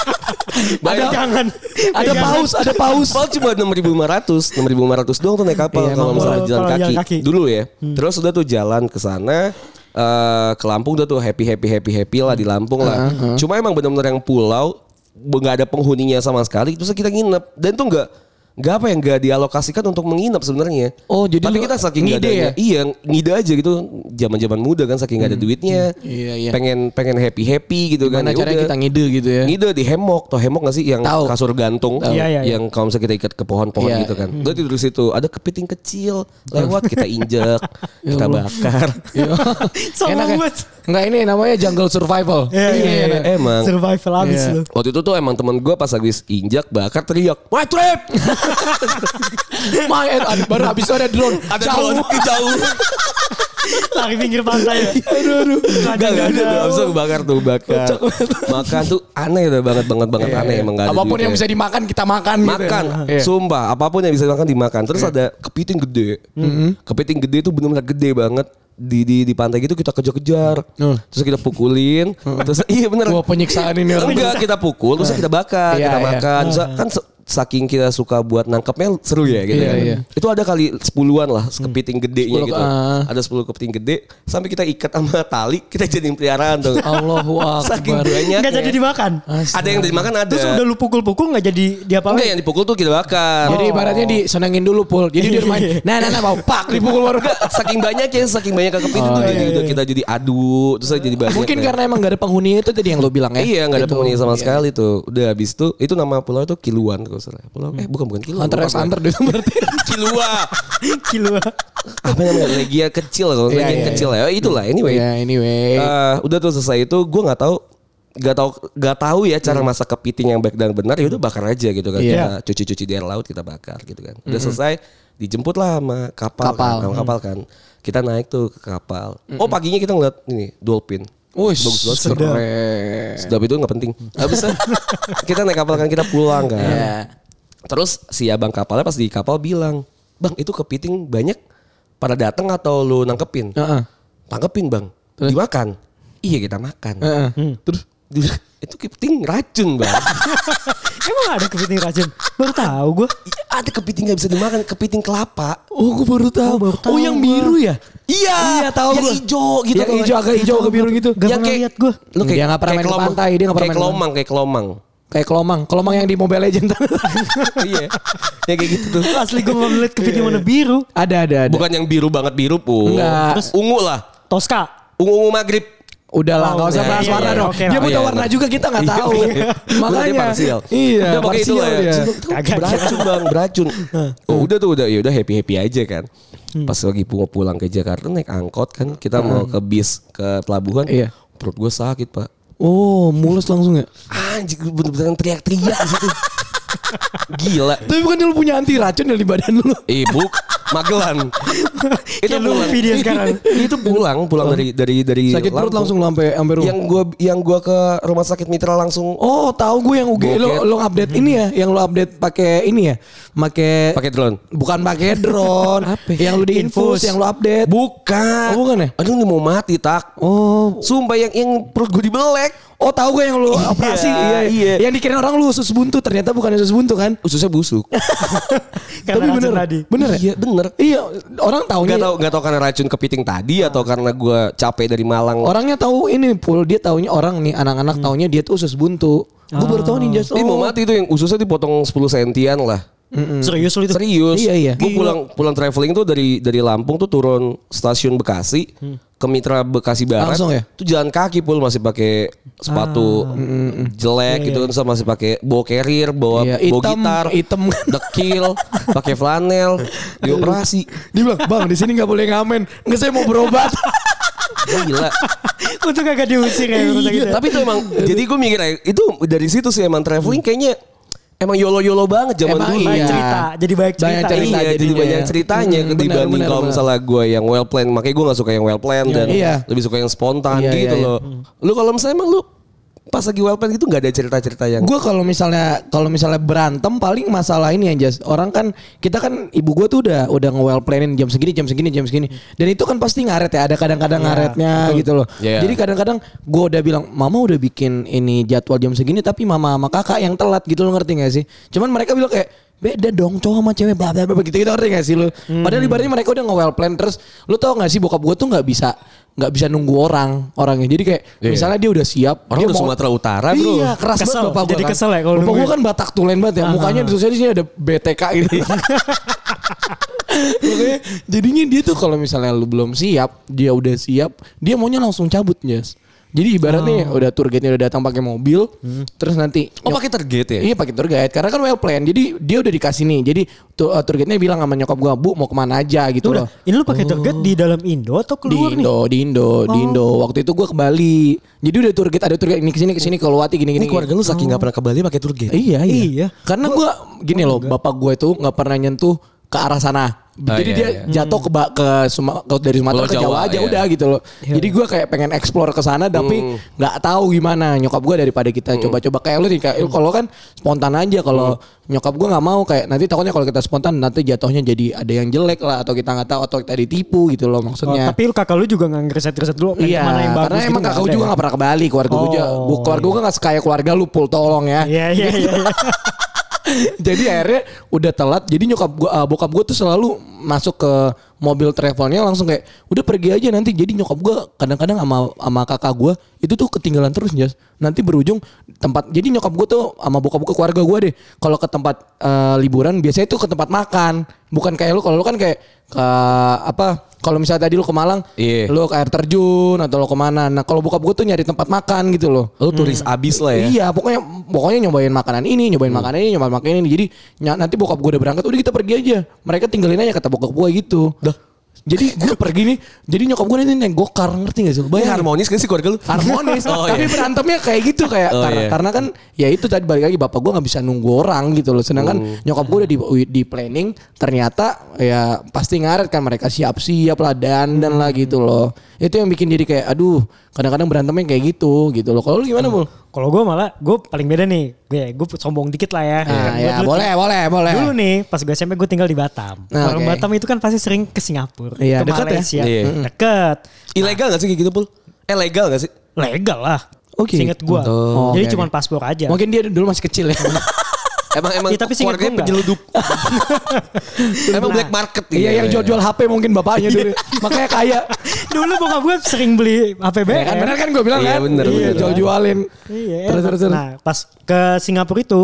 Ada jangan. Ada paus, ada paus. Kapal cuma 6.500, 6.500 doang tuh naik kapal Iya, kalau misalnya jalan kalau kaki. jalan kaki. Dulu ya. Terus udah tuh jalan ke sana eh ke Lampung udah tuh happy happy happy happy lah di Lampung lah. Cuma emang benar-benar yang pulau nggak ada penghuninya sama sekali. Terus kita nginep dan tuh nggak nggak apa yang nggak dialokasikan untuk menginap sebenarnya. Oh, jadi tapi kita saking nggak ngide ya? iya ngide aja gitu. Zaman-zaman muda kan saking nggak ada duitnya. Iya, iya. Pengen pengen happy happy gitu Gimana kan. Ya caranya kita ngide gitu ya? Ngide di hemok, tau hemok gak sih yang Tahu. kasur gantung, Iya, iya, iya. yang kalau misalnya kita ikat ke pohon-pohon Iya, gitu kan. Udah tidur di situ, ada kepiting kecil lewat kita injek, kita bakar. Iya. Sama Enak ya? banget. Enggak ini namanya jungle survival. Iya, iya, iya. Emang. Survival abis Iya. lu. Waktu itu tuh emang temen gue pas habis injak bakar teriak, my trap! Main aduh, baru habis itu ada drone. Ada Jauh. drone jauh. Lari pinggir pantai ya. Aduh aduh. Gak, gak ada tuh. Abis itu bakar tuh, bakar. Makan tuh aneh udah banget, banget, banget aneh emang gak ada Apa pun yang bisa dimakan kita makan gitu. Makan, Iya. sumpah apa pun yang bisa dimakan dimakan. Terus ada kepiting gede, kepiting gede tuh benar-benar gede banget di di di pantai gitu kita kejar-kejar, Hmm. terus kita pukulin, terus iya bener. Wah penyiksaan ini orang. Enggak kita pukul, terus kita bakar, Iya, kita iya. makan. Terus kan saking kita suka buat nangkepnya seru ya gitu Iya, kan. iya. Itu ada kali sepuluhan lah kepiting gedenya Sepuluh, gitu. ah. Ada 10 kepiting gede sampai kita ikat sama tali, kita jadiin peliharaan tuh. Allahu Saking Akbar. banyak. Enggak jadi dimakan. Ada yang dimakan ada. Terus udah lu pukul-pukul enggak jadi diapa Enggak yang dipukul tuh kita bakar. Jadi ibaratnya disenengin dulu pul. Jadi dia main. Nah nah nah mau pak dipukul baru. Saking banyak ya, saking banyak kepiting tuh jadi udah kita jadi adu, terus jadi banyak. Oh, iya, Mungkin Nah. karena emang gak ada penghuni itu tadi yang lo bilang ya. Iya nggak ada Itu. penghuni sama Iya. sekali tuh. Udah habis itu itu nama pulau itu Kiluan salah. Pulau eh bukan bukan Kiluan. Hunter x. Hunter itu berarti. Kilua. kilo. Apa namanya? Legia kecil kalau Iya, legia iya, kecil ya. Itulah anyway. Ya anyway. Eh, udah tuh selesai itu gue nggak tahu nggak tahu nggak tahu ya cara masak kepiting yang baik dan benar ya udah bakar aja gitu kan Hmm. Iya. kita cuci-cuci di air laut kita bakar gitu kan udah selesai dijemput lah sama kapal Kapal. kan, sama kapal kan kita naik tuh ke kapal oh paginya kita ngeliat ini dolphin Wih, bagus banget keren. Sedap itu nggak penting. Habis itu kita naik kapal kan kita pulang kan. Iya. Terus si abang kapalnya pas di kapal bilang, bang itu kepiting banyak pada datang atau lu nangkepin? Heeh. Tangkepin bang. Dimakan. Iya kita makan. Heeh. Terus di- itu kepiting racun bang. Emang ada kepiting racun? Baru tahu gue. Iya, ada kepiting nggak bisa dimakan, kepiting kelapa. Oh, gue baru tahu. Oh, baru tahu yang gua. biru ya? Iya, Iya, tahu yang hijau gitu. Yang kalau hijau agak hijau agak biru gitu. Gak pernah lihat gua. Lu kayak, Dia nggak pernah main ke kelomang. pantai, dia nggak pernah kayak main ke kelomang, kayak kelomang. Kayak kelomang, kelomang yang di Mobile Legend. iya, ya kayak gitu tuh. Asli gue mau lihat kepiting warna biru. ada ada ada. Bukan yang biru banget biru pun. Enggak. Terus ungu lah. Toska. Ungu-ungu maghrib. Udah lah, Oh, nggak usah iya, bahas iya, warna iya, dong. Dia buta Iya, warna iya. juga kita nggak Iya, tahu. iya. Makanya. Iya, Udah pakai itu lah ya. beracun bang, beracun. Oh udah tuh udah ya udah happy happy aja kan. Pas lagi pulang ke Jakarta naik angkot kan, kita mau ke bis ke pelabuhan. Iya. Perut gue sakit pak. Oh, mulus langsung ya. Gue bener-bener teriak-teriak di situ. Gila. Tapi bukan lu punya anti racun ya di badan lu. Ibu Magelan. itu Luffy dia sekarang. itu pulang, pulang dari dari dari Sakit perut langsung lu sampai sampai rumah. Yang gua yang gua ke rumah sakit Mitra langsung Oh, tahu gue yang UG lo lo update ini ya, yang lo update pakai ini ya, pakai pakai drone. bukan pakai drone, yang lu diinfus, Infus. yang lo update. Bukan. Oh, bukan ya? Aduh ini mau mati tak. Oh, Sumpah yang yang perut gue dibelek. Oh tahu gue yang lu operasi, iya, iya. Yang dikira orang lu usus buntu, ternyata bukan usus buntu kan? Ususnya busuk. Karena Tapi bener, tadi. bener ya? iya bener. Iya, orang taunya. Gak tau gak tau karena racun kepiting tadi atau karena gue capek dari Malang. Orangnya tahu ini pul, dia taunya orang nih anak-anak taunya dia tuh usus buntu. Gue baru tahu nih Jas. Ini mau mati itu yang ususnya dipotong 10 sentian lah. Serius lu itu? Serius. Iya, iya. Gue pulang pulang traveling tuh dari dari Lampung tuh turun stasiun Bekasi ke Mitra Bekasi Barat. Langsung ya? Tuh jalan kaki pul masih pakai sepatu jelek gitu kan terus masih pakai bawa carrier, bawa Iya, bawa hitam, gitar, hitam. dekil, pakai flanel, dioperasi. Dia bilang, bang di sini nggak boleh ngamen, nggak saya mau berobat. Gila. Untuk kagak diusir ya rumah sakit ya? Tapi itu emang jadi gue mikir eh, itu dari situ sih emang traveling kayaknya emang yolo-yolo banget zaman Emang dulu. Banyak iya. cerita. Jadi banyak cerita. Banyak cerita. iya, jadi banyak ceritanya Hmm, dibanding kalau misalnya gue yang well plan, makanya gue gak suka yang well plan dan Iya. lebih suka yang spontan Iya, gitu iya, iya. loh. Lu kalau misalnya emang lu pas lagi well plan gitu nggak ada cerita-cerita yang Gue kalau misalnya kalau misalnya berantem paling masalah ini Jas. Orang kan kita kan ibu gue tuh udah udah nge-well planin jam segini jam segini jam segini. Dan itu kan pasti ngaret ya. Ada kadang-kadang Iya, ngaretnya gitu loh. Iya. Jadi kadang-kadang gue udah bilang mama udah bikin ini jadwal jam segini tapi mama sama kakak yang telat gitu lo ngerti gak sih? Cuman mereka bilang kayak beda dong cowok sama cewek bla bla bla gitu gitu ngerti gak sih lu padahal ibaratnya mereka udah nge-well plan terus lu tau gak sih bokap gue tuh nggak bisa nggak bisa nunggu orang orangnya jadi kayak Iya. misalnya dia udah siap Orang dia udah Sumatera Utara, bro. iya keras Kesel, banget bapak gue jadi kan. kesel ya kalau bapak gue kan batak tulen banget ya mukanya di sosial di sini ada BTK gitu Makanya jadinya dia tuh kalau misalnya lu belum siap, dia udah siap, dia maunya langsung cabut, Jas. Jadi ibaratnya udah tour guide-nya udah datang pakai mobil, terus nanti Oh pakai target ya? Iya pakai tour guide karena kan well plan. Jadi dia udah dikasih nih. Jadi tu- uh, tour guide-nya bilang sama nyokap gua, "Bu, mau ke mana aja?" gitu Udah, loh. ini lu pakai target di dalam Indo atau Di keluar nih? Indo, di Indo, di Indo. Waktu itu gua ke Bali. Jadi udah tour guide ada tour guide ini ke sini ke sini ke Luwati gini gini. Ini keluarga lu saking gak pernah ke Bali pakai target? Iya, iya. Iya. Karena gua gini loh, bapak gue itu nggak pernah nyentuh ke arah sana. Jadi iya, dia iya. jatuh ke, ke, Suma- ke dari Sumatera Pulau ke Jawa, Jawa, aja iya. udah gitu loh. Jadi gua kayak pengen explore ke sana tapi nggak tahu gimana nyokap gua daripada kita coba-coba kayak lu nih kayak lu kalau kan spontan aja kalau nyokap gua nggak mau kayak nanti takutnya kalau kita spontan nanti jatuhnya jadi ada yang jelek lah atau kita nggak tahu atau kita ditipu gitu loh Oh, maksudnya. tapi lu kakak lu juga nggak ngeriset-ngeriset dulu Iya, ke mana yang bagus karena gitu emang kakak ada juga ya? nggak pernah ke Bali keluarga gue juga. Oh. Bu- Keluarga gue nggak sekaya keluarga lu pul tolong ya. Iya iya iya. jadi akhirnya udah telat jadi nyokap gua uh, bokap gua tuh selalu masuk ke mobil travelnya langsung kayak udah pergi aja nanti. Jadi nyokap gua kadang-kadang sama sama kakak gua itu tuh ketinggalan terus Jas. Nanti berujung tempat jadi nyokap gua tuh sama bokap gua keluarga gua deh. Kalau ke tempat uh, liburan biasanya tuh ke tempat makan bukan kayak lu. Kalau lu kan kayak ke apa kalau misalnya tadi lu ke Malang Iya. lu ke air terjun atau lu ke mana nah kalau bokap gua tuh nyari tempat makan gitu loh Lu turis abis lah ya? Iya, pokoknya pokoknya nyobain makanan ini, nyobain makanan ini, nyobain makanan ini. Jadi nanti bokap gue udah berangkat, udah kita pergi aja. Mereka tinggalin aja kata bokap gue gitu. Dah. Jadi gue pergi nih, jadi nyokap gue nanti naik gokar ngerti gak sih? Bayangin. harmonis kan sih keluarga lu? harmonis Oh, tapi iya. berantemnya kayak gitu kayak Oh, karena, iya. karena kan ya itu tadi balik lagi bapak gue nggak bisa nunggu orang gitu loh sedangkan Hmm. nyokap gue udah di, di planning ternyata ya pasti ngaret kan mereka siap-siap lah dandan lah gitu loh itu yang bikin jadi kayak aduh kadang-kadang berantemnya kayak gitu gitu loh kalau lu gimana bul Kalau gue malah gue paling beda nih. Gue gue sombong dikit lah ya. Nah, ya dulu- boleh, boleh, boleh. Dulu nih pas gue SMP gue tinggal di Batam. Nah, Orang oke. Batam itu kan pasti sering ke Singapura, Iya, ke dekat ya? Malaysia. Iya. Deket. Ilegal gak sih kayak gitu pul? Eh legal gak sih? Legal lah. Oke. Seinget gue. Oh, Jadi oke, cuma oke. paspor aja. mungkin dia dulu masih kecil ya Emang emang Iya, tapi keluarganya penyeludup. emang black market iya yang jual-jual HP mungkin bapaknya dulu makanya kaya Dulu bokap gue sering beli HPB. ya kan benar kan gue bilang Iya, kan bener, iya bener. jual-jualin Iya. terus terus terus Nah, pas ke Singapura itu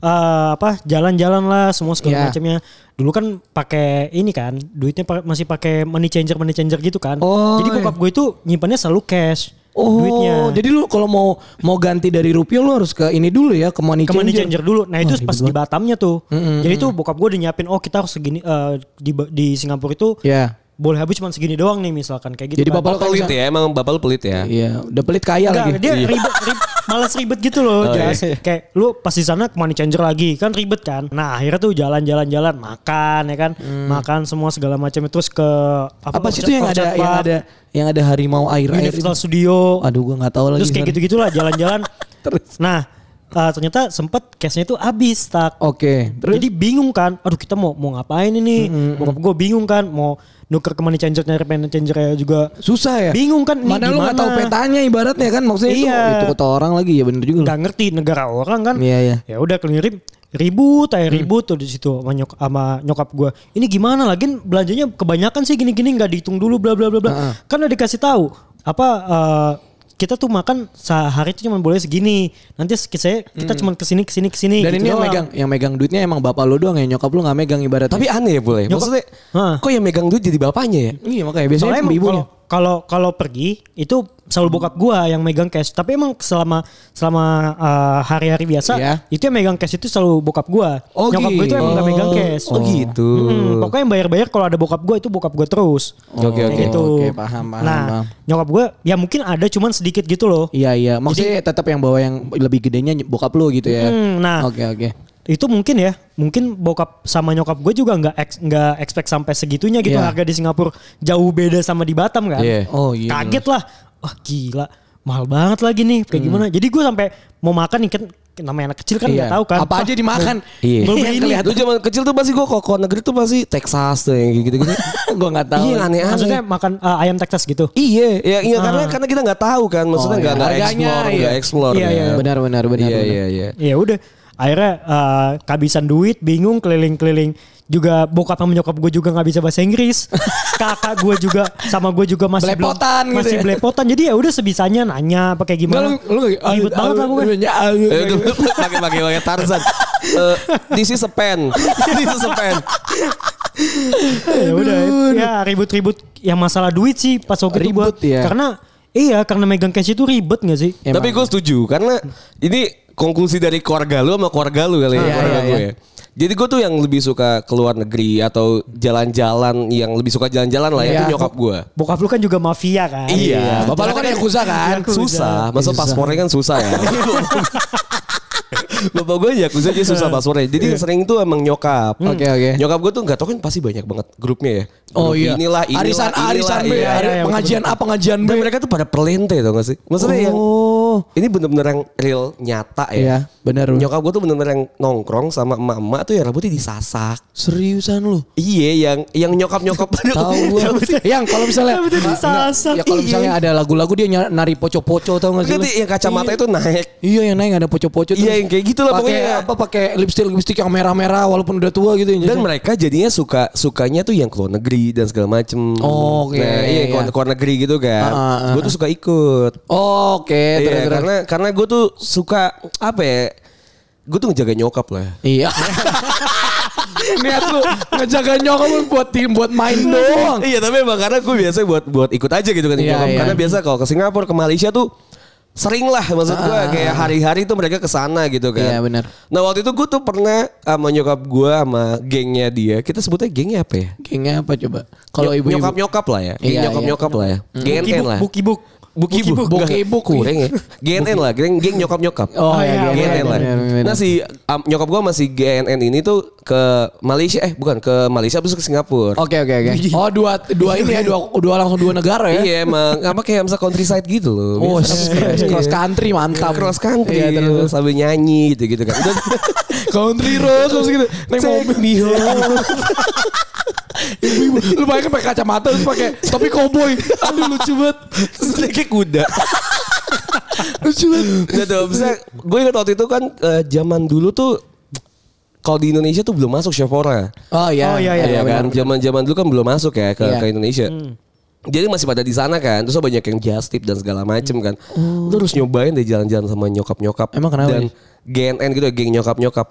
eh, apa jalan-jalan lah semua segala Iya. macamnya. Dulu kan pakai ini kan, duitnya masih pakai money changer money changer gitu kan. Oh, Jadi iya. bokap gue itu nyimpannya selalu cash. Oh, duitnya. jadi lu kalau mau mau ganti dari rupiah lu harus ke ini dulu ya, ke money ke money changer. changer dulu. Nah itu Wah, pas di Batamnya tuh. Jadi tuh bokap gue udah nyiapin, oh kita harus segini eh, di di Singapura itu Ya. Boleh habis cuma segini doang nih misalkan kayak gitu. Jadi kan. bapak lu kan Pelit ya, emang bapak lu pelit ya? Iya, udah pelit kaya Enggak, lagi. dia ribet, ribet, malas ribet gitu loh, Oh, Jas. iya. Kayak lu pas di sana ke money changer lagi, kan ribet kan. Nah akhirnya tuh jalan-jalan-jalan, makan ya kan, makan semua segala macam terus ke Hmm. Apa sih itu yang ada yang ada yang ada harimau air air Universal Studio. Aduh, gua nggak tahu lagi. Terus kayak gitu-gitulah jalan-jalan. Terus. Nah eh, ternyata sempet cashnya itu habis tak. Oke, terus Jadi bingung kan, aduh kita mau mau ngapain ini? Bokap gue bingung kan, mau nuker ke money changer nyari money changer ya juga susah ya. bingung kan Mana lu nggak tahu petanya ibaratnya kan maksudnya itu Iya. itu kota orang lagi ya bener juga. nggak ngerti negara orang kan. Iya, iya. Ya udah kelirin ribut aja ribut tuh di situ sama, nyok sama nyokap gue. Ini gimana lagi belanjanya kebanyakan sih gini-gini nggak dihitung dulu bla bla bla bla. Heeh. Kan udah dikasih tahu apa eh, kita tuh makan sehari itu cuma boleh segini. Nanti saya kita cuma ke sini ke sini ke sini. Dan gitu ini yang doang. megang yang megang duitnya emang bapak lu doang ya nyokap lu nggak megang ibaratnya. Tapi aneh ya boleh. Maksudnya Hah. kok yang megang duit jadi bapaknya ya? iya makanya biasanya Soalnya ibunya. kalau kalau kalau pergi itu selalu bokap gua yang megang cash. Tapi emang selama selama uh, hari-hari biasa Iya. itu yang megang cash itu selalu bokap gua. Oh, Nyokap gua itu emang gak gitu. megang cash. Oh, gitu. Hmm, pokoknya yang bayar-bayar kalau ada bokap gua itu bokap gua terus. Oke, oke. Gitu. Oke, paham, paham, Nah, paham. nyokap gua ya mungkin ada cuman sedikit gitu loh. Iya iya, maksudnya tetap yang bawa yang lebih gedenya bokap lu gitu ya. Hmm, nah. Oke oke. Itu mungkin ya, mungkin bokap sama nyokap gue juga nggak ex- nggak expect sampai segitunya gitu Iya. harga di Singapura jauh beda sama di Batam kan. Iya. Oh, iya. Kaget lah, wah gila, mahal banget lagi nih, kayak gimana? Jadi gue sampai mau makan nih kan namanya anak kecil kan nggak Iya. tahu kan. Apa aja dimakan. Iya. Yang ini. zaman kecil tuh pasti gue kok negeri tuh pasti Texas tuh yang gitu-gitu. Gua nggak tahu. Iya aneh-aneh. Maksudnya makan uh, ayam Texas gitu. Iya, ya, iya karena karena kita nggak tahu kan, maksudnya Oh, nggak iya. nggak explore, iya. nggak explore. Iya, ya. iya. Benar benar benar. Iya benar. iya iya. Ya udah, akhirnya eh, kehabisan duit, bingung keliling-keliling. Juga bokap sama nyokap gue juga nggak bisa bahasa Inggris. Kakak gue juga sama gue juga masih belum- Belepotan gitu masih ya. belepotan. Jadi ya udah sebisanya nanya pakai gimana. Lu, lu gak- Ribet banget lah pokoknya. Eh, itu pakai pakai pakai Tarzan. Eh, this is a pen. this is a pen. ya udah ya ribut-ribut yang masalah duit sih pas waktu itu Ribut gua. ya. karena iya karena megang cash itu ribet gak sih Emang. Tapi gue setuju karena ini konklusi dari keluarga lu sama keluarga lu kali ya, Iya, keluarga iya, gue iya. ya. Jadi gue tuh yang lebih suka keluar negeri atau jalan-jalan yang lebih suka jalan-jalan lah ya Iya. itu nyokap gue. bokap lu kan juga mafia kan Iya. Bapak lu kan Yakuza kan? Yakuza. Susah, masa paspornya kan susah ya. Bapak gue Yakuza aja susah paspornya. Jadi yang sering tuh emang nyokap. Oke, oke. Nyokap gue tuh nggak tau kan pasti banyak banget grupnya ya. Oh iya. Inilah, inilah, arisan inilah, arisan B, iya. iya, iya, pengajian A, pengajian B. Dan mereka tuh pada perlente tau gak sih? Maksudnya yang Oh. ini bener-bener yang real nyata ya. Iya, benar. Nyokap gue tuh bener-bener yang nongkrong sama emak-emak tuh ya rambutnya disasak. Seriusan lu? Iya yang yang nyokap-nyokap Tahu gua. yang kalau misalnya Rambutnya disasar. Ya kalau Iya. misalnya ada lagu-lagu dia nari poco-poco tau gak sih? yang kacamata itu naik. Iya yang naik ada poco-poco Iya, yang kayak gitu lah pokoknya. apa pakai lipstick lipstick yang merah-merah walaupun udah tua gitu Dan mereka jadinya suka sukanya tuh yang keluar negeri dan segala macem. Oh, oke, Nah, iya, iya. keluar, keluar negeri gitu kan. Ah, ah, ah. gue tuh suka ikut. Oh, oke Iya, terus, terus. karena karena gue tuh suka apa ya? Gue tuh ngejaga nyokap lah. Iya. Niat lu ngejaga nyokap lu buat tim buat main doang. iya tapi emang karena gue biasa buat buat ikut aja gitu kan Iya, nyokap. iya. Karena biasa kalau ke Singapura ke Malaysia tuh sering lah maksud gue Ah, ah, kayak hari-hari tuh mereka ke sana gitu kan. Iya, benar. Nah waktu itu gue tuh pernah sama nyokap gue sama gengnya dia. Kita sebutnya gengnya apa ya? Gengnya apa coba? Kalau ibu-ibu nyokap nyokap lah ya. Iya, nyokap nyokap lah ya. GNN Bukibuk, lah. Bukibuk. Bukibuk. Bukibuk. Kurang ya. GNN lah. Geng, geng nyokap nyokap. Oh, iya, GNN benar, lah. benar, benar. Nah si um, nyokap gue masih GNN ini tuh ke Malaysia eh bukan ke Malaysia terus ke Singapura. Oke oke oke. Oh dua dua ini ya dua dua langsung dua negara ya. Iya emang apa kayak misal countryside gitu loh. Oh, Biasa. cross country mantap. cross country Iya, terus. sambil nyanyi gitu gitu kan. Country road terus gitu. Naik mobil. me home. Ibu-ibu, lu bayangin pakai kacamata terus pakai topi koboi. Aduh lucu banget. Terus dia kayak kuda. Lucu banget. Udah tuh, misalnya gue ingat waktu itu kan eh, zaman dulu tuh kalau di Indonesia tuh belum masuk Sephora. Oh iya. Oh, iya, iya, Iya kan, benar. zaman-zaman dulu kan belum masuk ya ke, Iya. ke Indonesia. Jadi masih pada di sana kan, terus banyak yang just tip dan segala macem kan. Lu harus nyobain deh jalan-jalan sama nyokap-nyokap. Emang kenapa Dan nih? GNN gitu, geng nyokap-nyokap.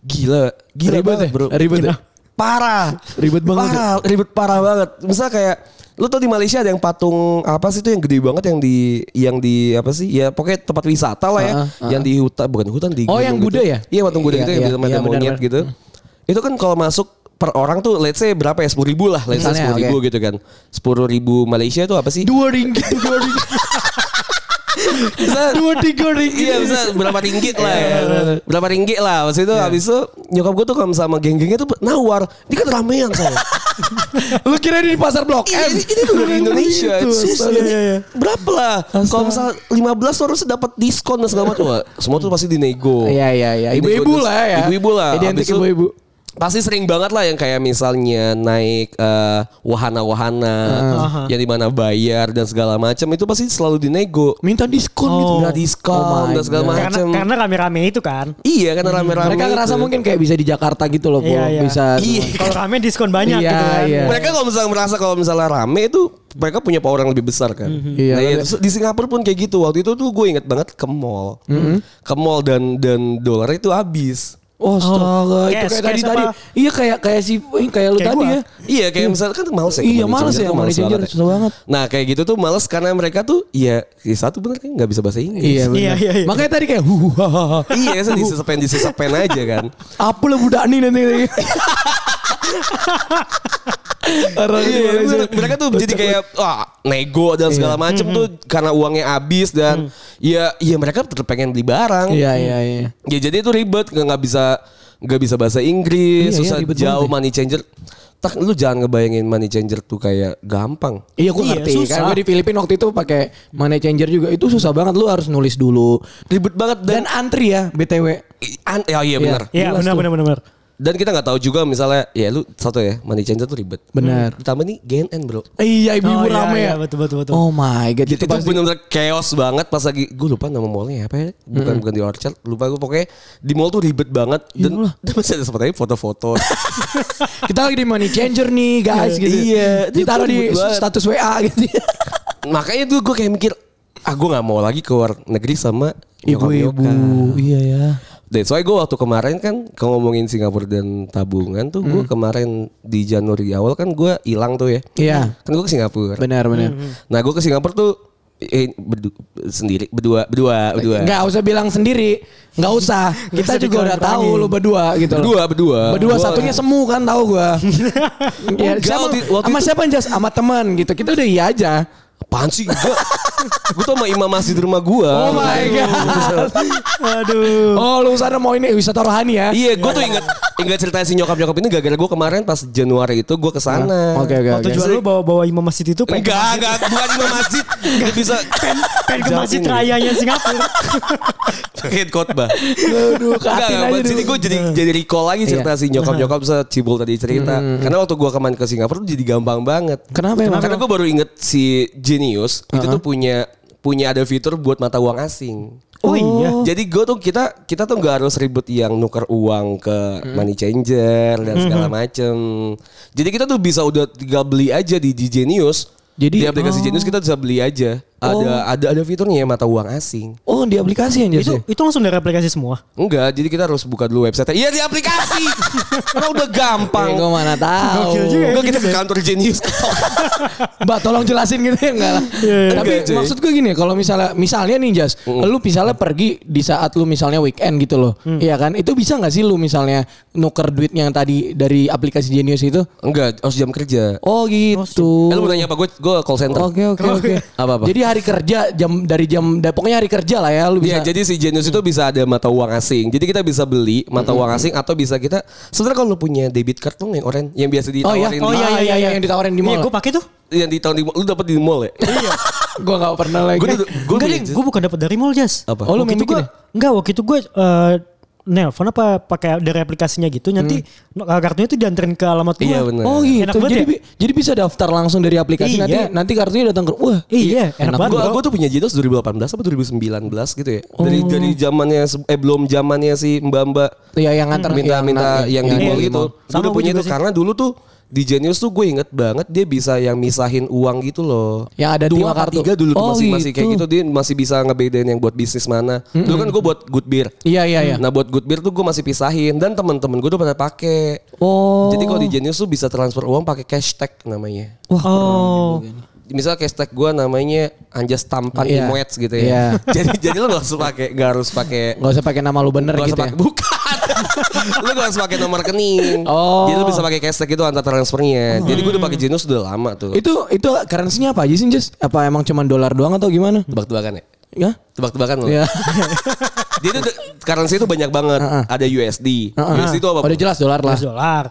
Gila, gila Ribet banget ya? bro. Ribet ya? Parah. Ribet banget ya? Parah, ribet parah banget. Misal kayak lu tau di Malaysia ada yang patung apa sih itu yang gede banget yang di yang di apa sih ya pokoknya tempat wisata lah ya Ah, ah, yang di hutan bukan hutan di Oh, yang gitu. Buddha ya? iya patung Buddha Iya, gitu iya, yang tempat iya, monyet benar-benar. gitu itu kan kalau masuk per orang tuh let's say berapa ya sepuluh ribu lah let's say sepuluh ribu oke. gitu kan sepuluh ribu Malaysia itu apa sih Dua ringgit, dua ringgit. bisa Dua tiga ringgit. Iya bisa berapa ringgit lah Iya, ya. Berapa ringgit lah Maksud itu habis itu Nyokap gue tuh kalau sama geng-gengnya tuh nawar Ini kan ramean saya Lu kira di pasar Blok Iya, M? ini, ini tuh dari Indonesia. Susah. iya, Ini iya, iya. Berapa lah? Kalau misal 15 tuh harusnya dapat diskon dan segala macam. Semua tuh pasti dinego. Iya iya iya. Ibu-ibu lah ya. Ibu-ibu lah. Identik ibu-ibu. Pasti sering banget lah yang kayak misalnya naik eh, wahana-wahana yang di mana bayar dan segala macam itu pasti selalu dinego. Minta diskon Oh. gitu. Minta diskon Oh dan segala God. karena macam. karena rame-rame itu kan Iya karena rame-rame. Mereka ngerasa itu. mungkin kayak bisa di Jakarta gitu loh, Iya, iya. Bisa. Iya. kalau rame diskon banyak Iya, gitu kan iya. Mereka kalau misalnya merasa kalau misalnya rame itu mereka punya power yang lebih besar kan. Iya, Nah, iya, terus di Singapura pun kayak gitu. Waktu itu tuh gue inget banget ke mall. Ke mall dan dan dolar itu habis. Oh, astaga, itu cash, kayak tadi tadi. Iya kayak kayak si kayak lu Kayak tadi gua. ya. Iya kayak misalnya kan males ya. Iya, males ya, money changer, banget ya. susah banget. Nah kayak gitu tuh males karena mereka tuh ya, ya satu bener kan nggak bisa bahasa Inggris. Iya, bener. Iya, iya, iya. Makanya tadi kayak hu ha, ha, ha. iya, saya disesepen disesepen aja kan. Apa lah budak nih nanti. Orang Iya, bener. mereka tuh jadi kayak wah nego dan segala macem tuh karena uangnya habis dan ya ya mereka tetap pengen beli barang. Iya iya iya. Ya jadi itu ribet nggak nggak bisa nggak bisa bahasa Inggris, Iya, iya, susah ribet jauh money changer. Tak lu jangan ngebayangin money changer tuh kayak gampang. Iya gue Iya, ngerti susah. kan gue di Filipina waktu itu pakai money changer juga itu susah banget lu harus nulis dulu Ribet banget dan, dan antri ya btw an- ya iya benar. Iya benar benar benar. Dan kita nggak tahu juga misalnya ya lu satu ya money changer tuh ribet. Benar. Ditambah nih GNN bro. Iya ibu-ibu Oh, iya, rame iya, ya. betul, betul, betul. Oh my god itu, Itu, pasti. bener-bener chaos banget pas lagi gue lupa nama mallnya apa ya bukan bukan di Orchard lupa gue pokoknya di mall tuh ribet banget dan, dan masih ada sepertinya foto-foto Kita lagi di money changer nih guys gitu. Iya, Ditaruh di banget. status WA gitu. makanya tuh gue kayak mikir ah gue nggak mau lagi keluar negeri sama Ibu-ibu. Iya ya. That's why gue waktu kemarin kan kalau ngomongin Singapura dan tabungan tuh gue kemarin di Januari awal kan gue hilang tuh ya. Iya. Kan gue ke Singapura. Benar benar. Nah gue ke Singapura tuh eh, berdu- sendiri berdua berdua berdua. Nggak usah bilang sendiri. Nggak usah. Kita juga udah tahu lu berdua gitu loh. Berdua berdua. Berdua Gua- satunya semu kan tahu gua. ya, Enggak, sama, siapa Jas? Sama teman gitu. Kita udah iya aja. Apaan sih gue? gue tuh sama imam masjid rumah gue. Oh my god. Aduh. Oh lu sana mau ini wisata rohani ya? Iya, gue tuh inget inget cerita si nyokap nyokap ini gara-gara gue kemarin pas Januari itu gue ke sana. Oke oke Oh, oke. tujuan lu bawa-bawa imam masjid itu pengen Enggak, enggak, bukan imam masjid. Gak bisa pengen ke masjid rayanya Singapura. Pakai khotbah. Aduh, katin aja sini gue jadi jadi recall lagi cerita si nyokap nyokap bisa cibul tadi cerita. Karena waktu gue kemarin ke Singapura tuh jadi gampang banget. Kenapa emang? Karena gue baru inget si Genius itu tuh punya punya ada fitur buat mata uang asing. Oh iya. Jadi gue tuh kita kita tuh nggak harus ribet yang nuker uang ke money changer dan segala macem. Jadi kita tuh bisa udah tinggal beli aja di, di Genius. Jadi- di aplikasi Genius kita bisa beli aja. Ada ada ada fiturnya mata uang asing. Oh di aplikasi yang Itu ya? itu langsung dari aplikasi semua. Enggak, jadi kita harus buka dulu website. Iya di aplikasi. Karena udah gampang. gue mana tahu. Ya. Enggak kita ke kantor Genius. Mbak tolong jelasin gitu ya enggak lah. Tapi Enggak, cuy. maksud gue gini kalau misalnya misalnya nih Jas, lu misalnya pergi di saat lu misalnya weekend gitu loh. Iya kan? Itu bisa nggak sih lu misalnya nuker duit yang tadi dari aplikasi Genius itu? Enggak, harus jam kerja. Oh gitu. Eh, lu mau nanya apa? Gue gue call center. Oke oke oke. Apa-apa? Jadi hari kerja jam dari jam da- pokoknya hari kerja lah ya lu Iya, bisa. jadi si Genius itu bisa ada mata uang asing. Jadi kita bisa beli mata uang asing atau bisa kita sebenarnya kalau lu punya debit card tuh yang orange yang biasa Oh iya, ditawarin oh iya iya iya yang ditawarin di Iya, mall. gue pakai tuh. yang di tahun di mall, lu dapat di mall ya? Iya. Gue nggak pernah lagi. Gue gue bukan dapat dari mall, Jas. Apa? Oh, lu itu gue, ya? enggak, waktu itu gue eh nelpon apa pakai dari aplikasinya gitu. Nanti Hmm. kartunya itu dianterin ke alamat. Iya, benar. Oh gitu. Enak banget Jadi ya? bi- jadi bisa daftar langsung dari aplikasi Iya. nanti nanti kartunya datang ke wah. Iya, enak banget. Gue bro. gue tuh punya Genius 2018 apa 2019 gitu ya. Oh. Dari dari zamannya eh belum zamannya si Mbak-mbak Ya yang nganter minta minta nganter- yang di yang mall di gitu. mall. Gue Sama udah gua punya juga itu sih. karena dulu tuh di Genius tuh gue inget banget dia bisa yang misahin uang gitu loh. Yang ada Dua kartu. tiga dulu tuh Oh, masih masih kayak gitu. gitu dia masih bisa ngebedain yang buat bisnis mana. Dulu kan gue buat good beer. Iya iya iya. Nah buat good beer tuh gue masih pisahin dan temen-temen gue udah pada pakai. Oh. Jadi kalau di Genius tuh bisa transfer uang pakai cash tag namanya. oh. Misalnya cash tag gue namanya Anjas Tampan Iya. Imoets gitu ya. Iya. jadi jadi lo gak harus pakai gak harus pakai Nggak usah pakai nama lu bener Gak gitu usah ya. bukan. Lu gak harus pakai nomor rekening. Oh. Jadi lu bisa pakai cash tag itu antar transfernya. Jadi gue udah pakai Genius udah lama tuh. Itu itu currency-nya apa aja sih, Jess? Apa emang cuma dolar doang atau gimana? Tebak-tebakan ya? Ya. Tebak-tebakan lo. Iya. Dia tuh currency itu banyak banget. Ada USD. USD itu apa? Oh, udah jelas dolar lah. 100 dolar.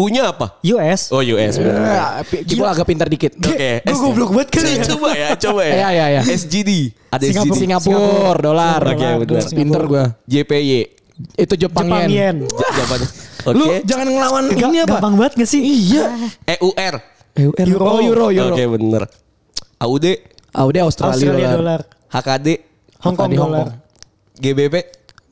U-nya apa? US. Oh US. Ya, pi- Cipul agak pintar dikit. Oke. Gue goblok banget kan ya. Coba ya, coba ya. Iya, iya, iya. SGD. Ada Singapura. SGD. Singapura, dolar. Oke, Dolar, benar. dolar. Pinter gua. JPY. Itu Jepang, Jepang yen. yen. J- Japan. Oke. Lu jangan ngelawan Ga- ini apa? Gampang banget gak sih? Iya. EUR. Euro. Oh, euro, euro. Oke, bener. AUD. Udah Australia, Australia dolar. HKD. Hong Kong Di Hong dolar. Kong. GBP.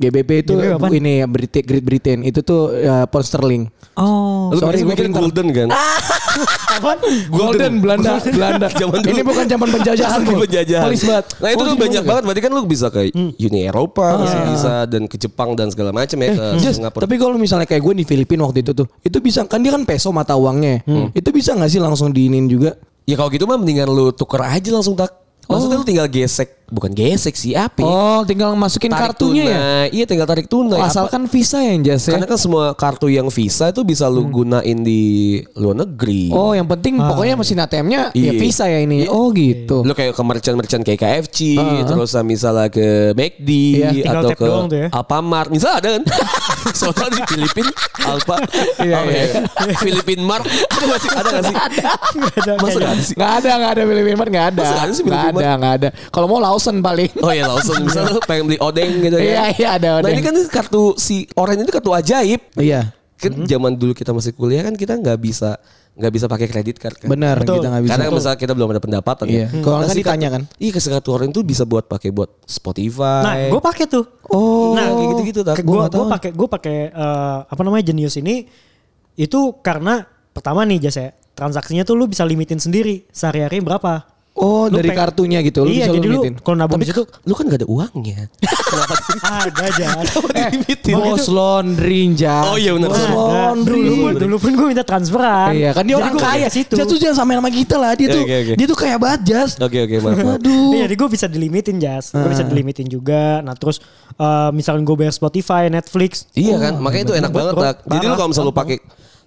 GBP itu GBP ini ya Brit Great Britain itu tuh ya, pound sterling. Oh. Lu Sorry, mikir pintar. golden kan? Apaan? Golden Belanda, Belanda. Zaman dulu. Ini bukan zaman penjajahan, Bro. penjajahan. Polis banget. Nah itu Oh, tuh banyak banget. Berarti kan lu bisa ke Uni Eropa, masih bisa dan ke Jepang dan segala macam ya ke Jess, Singapura. tapi kalau misalnya kayak gue di Filipina waktu itu tuh, itu bisa kan dia kan peso mata uangnya. Hmm. Itu bisa nggak sih langsung diinin juga? ya kalau gitu mah mendingan lu tuker aja langsung tak. Maksudnya lu tinggal gesek, bukan gesek sih apa? ya? Oh, tinggal masukin Tarik kartunya ya. tunai. Iya tinggal tarik tunai. Oh, Apa- asalkan Visa ya, Jas ya. Karena kan semua kartu yang Visa itu bisa lu gunain di luar negeri. Oh, yang penting pokoknya mesin ATM-nya ya Iya. Visa ya ini. Oh, gitu. Lu kayak ke merchant-merchant kayak KFC, terus uh, misalnya ke McD Iya, atau ke doang tuh ya. Alfamart. Misalnya ada kan? Soalnya di Filipin Alfa. Iya, apa iya. ya? Filipin Mart. Ada gak sih? Ada gak sih? Masa gak ada? Nggak ada, nggak ada Filipin Mart, nggak ada. Nggak ada Nggak Filipin ada, nggak ada. Kalau mau Lawson paling. Oh iya Lawson. Misalnya lu pengen beli odeng gitu ya. Iya, iya, ada Nah odeng. ini kan kartu si orang ini kartu ajaib. Iya. kan zaman dulu kita masih kuliah kan kita nggak bisa nggak bisa pakai kredit card kan. Benar, Betul. kita nggak bisa. Karena misalnya kita belum ada pendapatan Iya. ya. Kalau kan si ditanya kan. Iya kasih kartu orang itu bisa buat pakai buat Spotify. Nah, gue pakai tuh. Oh, nah, kayak gitu-gitu, tak? Gue Gua gue nggak pakai gue pakai eh, apa namanya Genius ini itu karena pertama nih Jas ya transaksinya tuh lu bisa limitin sendiri sehari-hari berapa. Oh, Lu dari peng- kartunya gitu. Lu iya, bisa jadi lu limitin. kalau nabung di situ Lu kan gak ada uangnya. ada aja. Eh, bos laundry, Jas. Oh iya, benar. Bos laundry. dulu pun dulu pun gue minta transferan. Iya kan dia Jadi orang gua kaya situ. Jas tuh jangan sama sama kita lah dia Oke, tuh oke, oke. dia tuh kaya banget Jas. Oke oke maaf. maaf. Aduh. Iya, jadi gue bisa dilimitin jas, gue bisa dilimitin juga. Nah terus eh, misalnya gue bayar Spotify, Netflix, Iya kan, makanya itu enak banget. Jadi lu kalau misalnya lu pakai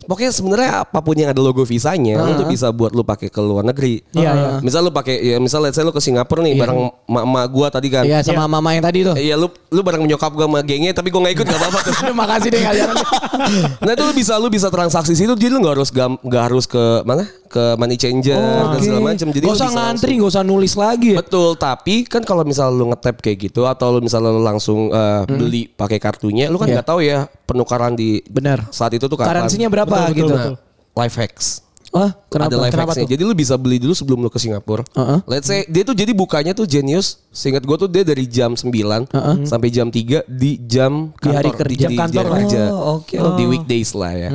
Pokoknya sebenarnya apa pun yang ada logo visanya, lu tuh bisa buat lu pakai ke luar negeri. Iya, iya. Misal lu pakai, ya misal let's say lu ke Singapura nih, bareng mak-mak gua tadi kan. Iya sama mama yang tadi tuh. Iya lu lu bareng nyokap gua sama gengnya, tapi gua nggak ikut nggak apa-apa tuh. Aduh, makasih deh kalian. nah itu lu bisa lu bisa transaksi situ, jadi lu nggak harus nggak harus ke mana ke money changer dan segala macam. Jadi Gak usah ngantri, gak usah nulis lagi ya. Betul, tapi kan kalau misal lu ngetap kayak gitu atau lu misal lu langsung uh, beli pakai kartunya, lu kan Iya. nggak tahu ya penukaran di Benar. saat itu tuh kapan. Karansinya berapa Betul, betul, gitu. betul. Life hacks. Wah, kenapa? Ada life Kenapa hacksnya. tuh? Jadi lu bisa beli dulu sebelum lu ke Singapura. Heeh. Let's say dia tuh jadi bukanya tuh Genius. Seingat gue tuh dia dari jam 9 sampai jam 3 di jam Di hari kantor, kerja. di Jam kantor jam lah. kerja. Oh, oke. Di weekdays lah ya.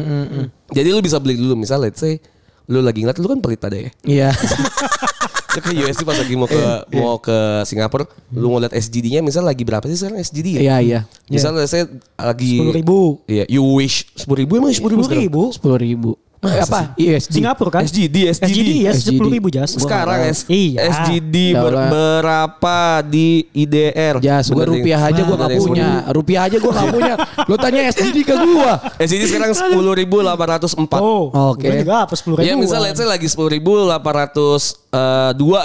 Jadi lu bisa beli dulu misal let's say lu lagi ngeliat lu kan pelit ada ya. Iya. Lu ke USD pas lagi mau ke mau ke Singapura, lu ngeliat SGD-nya misal lagi berapa sih sekarang SGD ya? Iya, iya. Misal let's say lagi sepuluh ribu. Iya, you wish 10 ribu emang 10 ribu Sepuluh ribu. Sepuluh ribu. Eh, apa? USD. Singapura kan? SGD, SGD. SGD ya sepuluh ribu jas. Sekarang S Iya. SGD Tahu ber- berapa di IDR? Jas, gue rupiah aja gue gak punya. Rupiah aja gue gak punya. Lo tanya SGD ke gue. SGD sekarang 10.804. Oh, Oke. Juga apa sepuluh ribu. Ya misal let's say lagi 10.802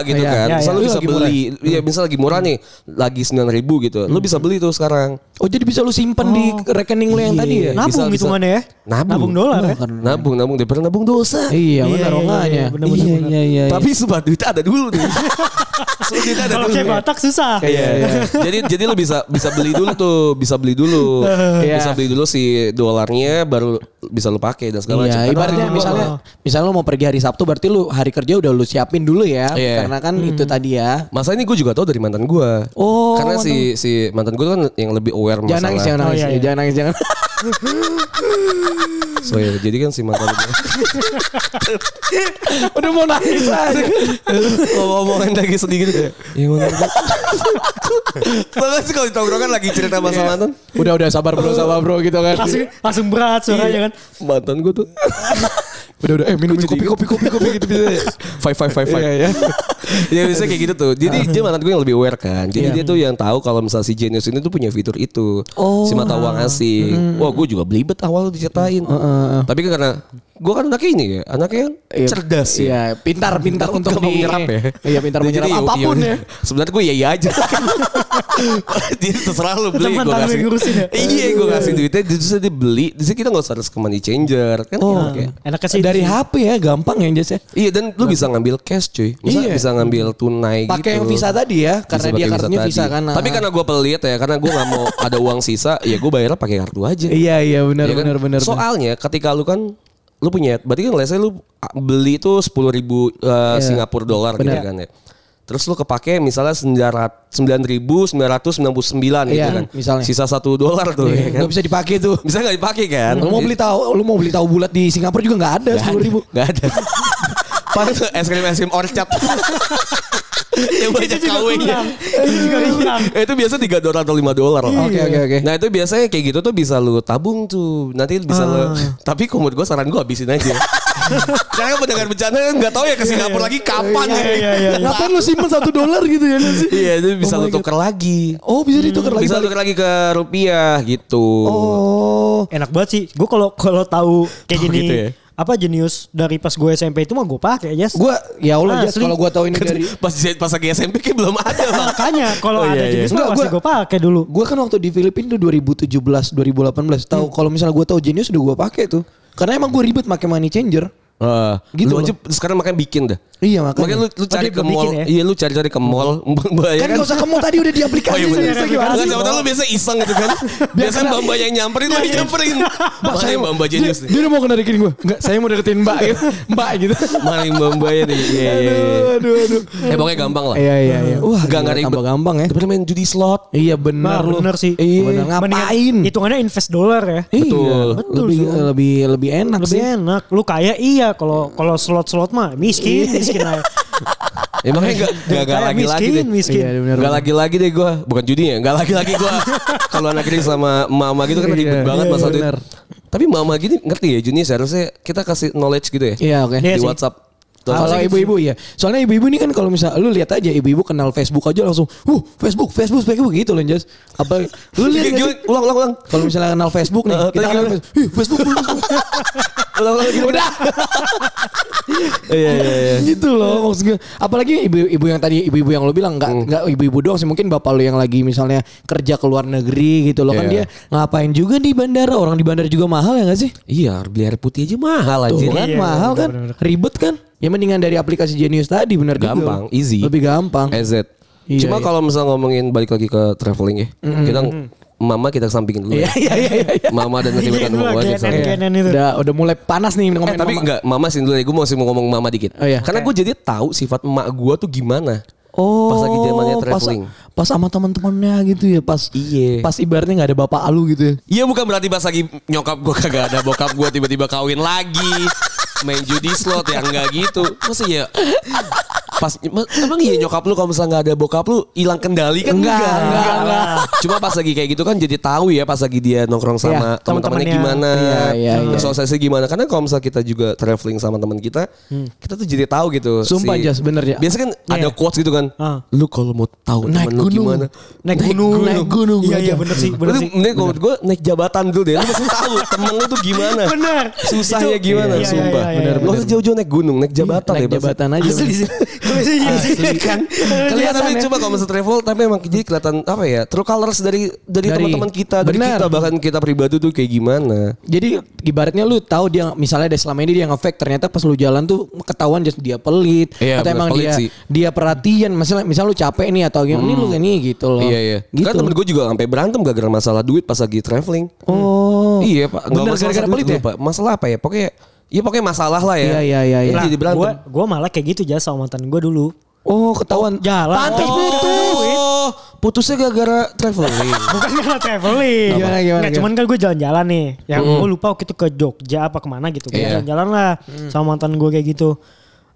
gitu Iya, kan. iya, misal iya. lu bisa beli, iya misal lagi murah nih, lagi 9.000 gitu. Lu bisa beli tuh sekarang. Oh jadi bisa lu simpen di rekening lu yang tadi ya? Nabung hitungannya ya. Nabung. dolar ya. Nabung, nabung daripada nabung dosa. Iya Iya, benar iya, iya, Iya iya iya. Tapi sumpah duitnya ada dulu nih. Sumpah duitnya ada Kalau dulu. kayak Batak susah. Iya, iya. jadi jadi lu bisa bisa beli dulu tuh, bisa beli dulu. Iya. Bisa beli dulu si dolarnya baru bisa lu pakai dan segala macam. Iya, Karena ibaratnya misalnya misalnya lu mau pergi hari Sabtu berarti lu hari kerja udah lu siapin dulu ya. Iya. Karena kan itu tadi ya. Masa ini gue juga tahu dari mantan gue. Oh, Karena si si mantan gue kan yang lebih aware masalah. Jangan nangis, jangan Oh, nangis. iya, Ya, iya. Jangan nangis, jangan. So ya, jadi kan si mantan gue udah mau nangis aja. ngomongin lagi sedih gitu kayak. Ya mantan gue. Bahkan sih kalau di tongkrongan lagi cerita masalah mantan. Udah udah sabar bro, sabar bro gitu kan. Langsung langsung berat suaranya kan. Mantan gue tuh. Udah udah eh minum kopi kopi kopi kopi gitu bisa. Five five five five. Iya iya. Ya bisa kayak gitu tuh. Jadi dia mantan gue yang lebih aware kan. Jadi Iya. dia tuh yang tahu kalau misalnya si Genius ini tuh punya fitur itu. Oh. Si mata uang asing. Wah gue juga belibet awal diceritain. Tapi kan karena gue kan anaknya ini ya. Anaknya kan Iya, cerdas ya. Iya, pintar pintar untuk di menyerap ya. Iya, pintar Jadi menyerap ya- apa pun ya. ya. Sebenarnya gue iya iya aja. Jadi terserah lu beli. Gue kasih. ngurusin ya? Iya gue kasih duitnya. Terus dia beli. Terus kita gak usah harus ke money changer. Kan Oh. kayak. Enaknya sih Dari itu sih. HP ya, gampang ya Jas ya. Iya dan lu bisa ngambil cash cuy. Bisa, Iya. bisa ngambil tunai Pakai gitu. yang Visa tadi ya, karena Bisa dia pakai kartunya. Visa kan. Tapi karena gue pelit ya, karena gue nggak mau ada uang sisa, ya gue bayarnya pakai kartu aja. Iya iya benar Ya kan? benar benar. Soalnya ketika lu kan lu punya, berarti kan say lu beli tuh sepuluh ribu eh, Singapura dolar gitu kan ya. Terus lu kepake misalnya sembilan ribu sembilan ratus sembilan puluh sembilan gitu Iya, kan. misalnya. Sisa satu dolar tuh ya kan. Nggak bisa dipakai tuh. Bisa nggak dipakai kan? Lu mau beli tahu, lu mau beli tahu bulat di Singapura juga nggak ada sepuluh ribu. Gak ada. Paling tuh es krim es krim orchard. yang banyak Itu juga kawenya. kurang. Itu biasa 3 dolar atau 5 dolar. Oke oke oke. Nah itu biasanya kayak gitu tuh bisa lu tabung tuh. Nanti bisa lu. Tapi kalau menurut gue saran gue habisin aja. Karena pendengar bencana kan nggak tahu ya ke Singapura lagi kapan ya. Iya, iya, iya. Ngapain lu simpen satu dolar gitu ya sih? Iya itu bisa Oh lu tuker lagi. Oh bisa ditukar lagi. Bisa tuker lagi ke rupiah gitu. Oh. Enak banget sih. Gue kalau kalau tahu kayak Oh, gini gitu ya? Apa jenius dari pas gue SMP itu mah gue pakai ya. Gua ya Allah Jas kalau gua tahu ini dari Pas pas lagi SMP kayak belum ada. Makanya kalau Oh, ada iya, iya. jenis mah Enggak, pasti gua- gue pakai dulu. Gue kan waktu di Filipina tuh 2017, 2018 tahu kalau misalnya gue tahu Genius udah gue pakai tuh. Karena emang gue ribet pakai money changer. Ah, Gitu lu loh. aja sekarang makanya bikin dah. Iya, makanya. lu, lu cari ke mall. ya? Iya lu cari-cari ke mall. Bayar Kan gak usah kamu tadi udah di aplikasi. Oh iya bener. gimana sih? siapa tahu lu biasa iseng gitu kan. Biasanya mbak mbak yang nyamperin lu nyamperin. Mbak mbak dia, jenius nih. dia udah mau ngenarikin gue. Enggak, saya mau deketin mbak gitu. mbak gitu. Mana yang mbak mbak nih. Iya iya iya. Aduh, aduh. Eh pokoknya gampang lah. Iya, iya, iya. Wah, Enggak enggak ribet. tambah gampang ya. Tapi main judi slot. Iya benar lu. bener sih. Iya. Ngapain? Hitungannya invest dolar ya. Iya, Betul. Betul, lebih lebih lebih enak Lebih sih. enak. Lu kaya iya kalau kalau slot-slot mah miskin, miskin aja. Ya makanya enggak enggak Kayak lagi lagi miskin, deh. miskin. Iya, bener. Enggak lagi-lagi deh gue Bukan judi ya Enggak lagi-lagi gue Kalau anak ini sama mama gitu kan ribet Iya, banget iya, masalah duit bener. Tapi mama gini ngerti ya Juni seharusnya kita kasih knowledge gitu ya Iya, oke. Iya Di sih. WhatsApp Kalau ibu-ibu ya. Soalnya ibu-ibu ini kan kalau misal lu lihat aja ibu-ibu kenal Facebook aja langsung, "Uh, Facebook, Facebook, Facebook gitu loh, Jas." Apa lu lihat? Ulang ulang ulang Kalau misalnya kenal Facebook nih, Eh, kita kenal? Facebook. Ih, Facebook. Ulang ulang? Udah. Iya iya iya gitu loh maksudnya. Apalagi ibu-ibu yang tadi ibu-ibu yang lo bilang nggak Hmm. nggak ibu-ibu doang sih mungkin bapak lo yang lagi misalnya kerja ke luar negeri gitu loh kan Iya. dia ngapain juga di bandara orang di bandara juga mahal ya nggak sih? Iya beli air putih aja mahal Tuh anjir kan Iya, mahal kan ribet kan ya mendingan dari aplikasi Genius tadi bener juga. Gampang, easy. lebih gampang EZ Iya, Cuma iya. kalau misalnya ngomongin balik lagi ke traveling ya Kita Mama kita kesampingin dulu iya ya iya iya iya. Mama dan nanti Iya, kita dulu ngomong lagi aja kesampingin. Kenan itu. udah udah mulai panas nih Eh ngomongin tapi mama. enggak Mama sih dulu ya Gue masih mau ngomong Mama dikit Oh, iya. Karena gue jadi tahu sifat emak gue tuh gimana Oh, Pas lagi zamannya pas- traveling. Pas, sama teman-temannya gitu ya, pas Iya. pas ibaratnya nggak ada bapak alu gitu ya. Iya bukan berarti pas lagi nyokap gue kagak ada bokap gue tiba-tiba kawin lagi main judi slot ya enggak gitu masa ya pas ma- emang iya nyokap lu kalau misalnya nggak ada bokap lu hilang kendali kan Enggak, enggak, enggak, enggak. cuma pas lagi kayak gitu kan jadi tahu ya pas lagi dia nongkrong sama Iya, teman-temannya gimana Iya, iya, iya. sosialisasi gimana karena kalau misalnya kita juga traveling sama teman kita kita tuh jadi tahu gitu Sumpah, Jas, bener ya. biasa kan ada Iya. quotes gitu kan Ah. lu kalau mau tahu Naik temen lu gunung. gimana Naik gunung. naik gunung Iya iya bener sih, bener sih. mending kalau gue naik jabatan dulu deh. Lu pasti tahu temen lu tuh gimana. Bener. Susahnya gimana, iya, iya, sumpah. Iya, iya, Bener, iya. Lu harus jauh-jauh naik gunung, naik jabatan naik ya. jabatan aja. Asli sih. Iya sih. Asli kan. Kelihatan tapi ya. coba kalau masa travel tapi emang jadi kelihatan apa ya? True colors dari dari, Dari- teman-teman kita, dari Bener. kita bahkan kita pribadi tuh kayak gimana. Jadi ibaratnya lu tahu dia misalnya dari selama ini dia nge-fake ternyata pas lu jalan tuh ketahuan just dia pelit Iya, atau bener, emang pelit dia sih. dia perhatian misalnya misal lu capek nih atau gimana ini lu kayak nih gitu loh. Iya iya. Gitu. Kan temen gue juga sampai berantem gara-gara masalah duit pas lagi traveling. Oh. Iya pak. Nggak Bener masalah gara-gara pelit ya? Pak. Masalah apa ya? Pokoknya Iya pokoknya masalah lah ya. Iya, iya, iya, iya. Ini jadi berantem. Gue gue malah kayak gitu aja sama mantan gue dulu. Oh, ketahuan. Jalan. Pantes Oh. putus. Oh, putusnya gara-gara traveling. Bukan karena traveling. Gimana, gimana, Nggak, cuman kan gue jalan-jalan nih. Yang gue lupa waktu itu ke Jogja apa ke mana gitu. Gue Iya. jalan-jalan lah sama mantan gue kayak gitu.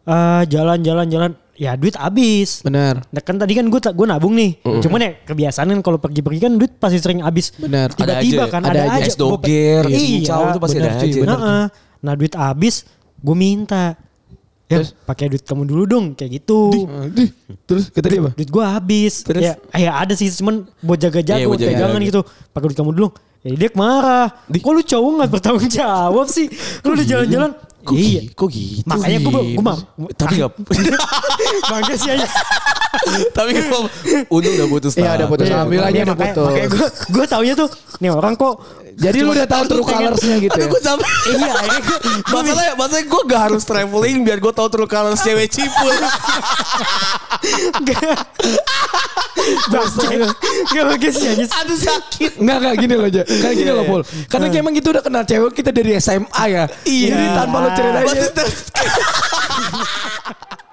Eh, Jalan-jalan-jalan. Ya duit habis. Benar. Nah, kan tadi kan gue gue nabung nih. Cuman ya kebiasaan kan kalau pergi-pergi kan duit pasti sering habis. Benar. Ada Tiba-tiba aja, kan ada ada, aja. aja. Es doger, Gua- es cincau itu pasti benar ada aja. benar. Nah, nah duit habis, gue minta. Ya, pakai duit kamu dulu dong, kayak gitu. Dih, Terus kata dia apa? Duit gue habis. Terus? Ya, ya ada sih, cuman buat jaga-jaga, buat buat pegangan gitu. Pakai duit kamu dulu. Ya dia marah. Kok lu cowok gak bertanggung jawab sih? Lu udah jalan-jalan. Kok iya. Kok gitu? Makanya gue gue mah. Tapi gak Bangga sih aja. Tapi kalau Untung udah putus Iya, udah putus. Iya, Ambil aja makanya- udah putus. Makanya gue gue taunya tuh nih orang kok Jadi lu udah tahu true colorsnya gitu ya? Aduh gue capek iya akhirnya gue Masalahnya, masalahnya gue gak harus traveling biar gue tahu true colors cewek cipul. bangke gak bagus sih aja Aduh sakit. Enggak enggak gini loh, Ja. Kan gini loh, Pul. Karena emang kita udah kenal cewek kita dari SMA ya. Iya. Jadi tanpa lo ceritain Pasti aja.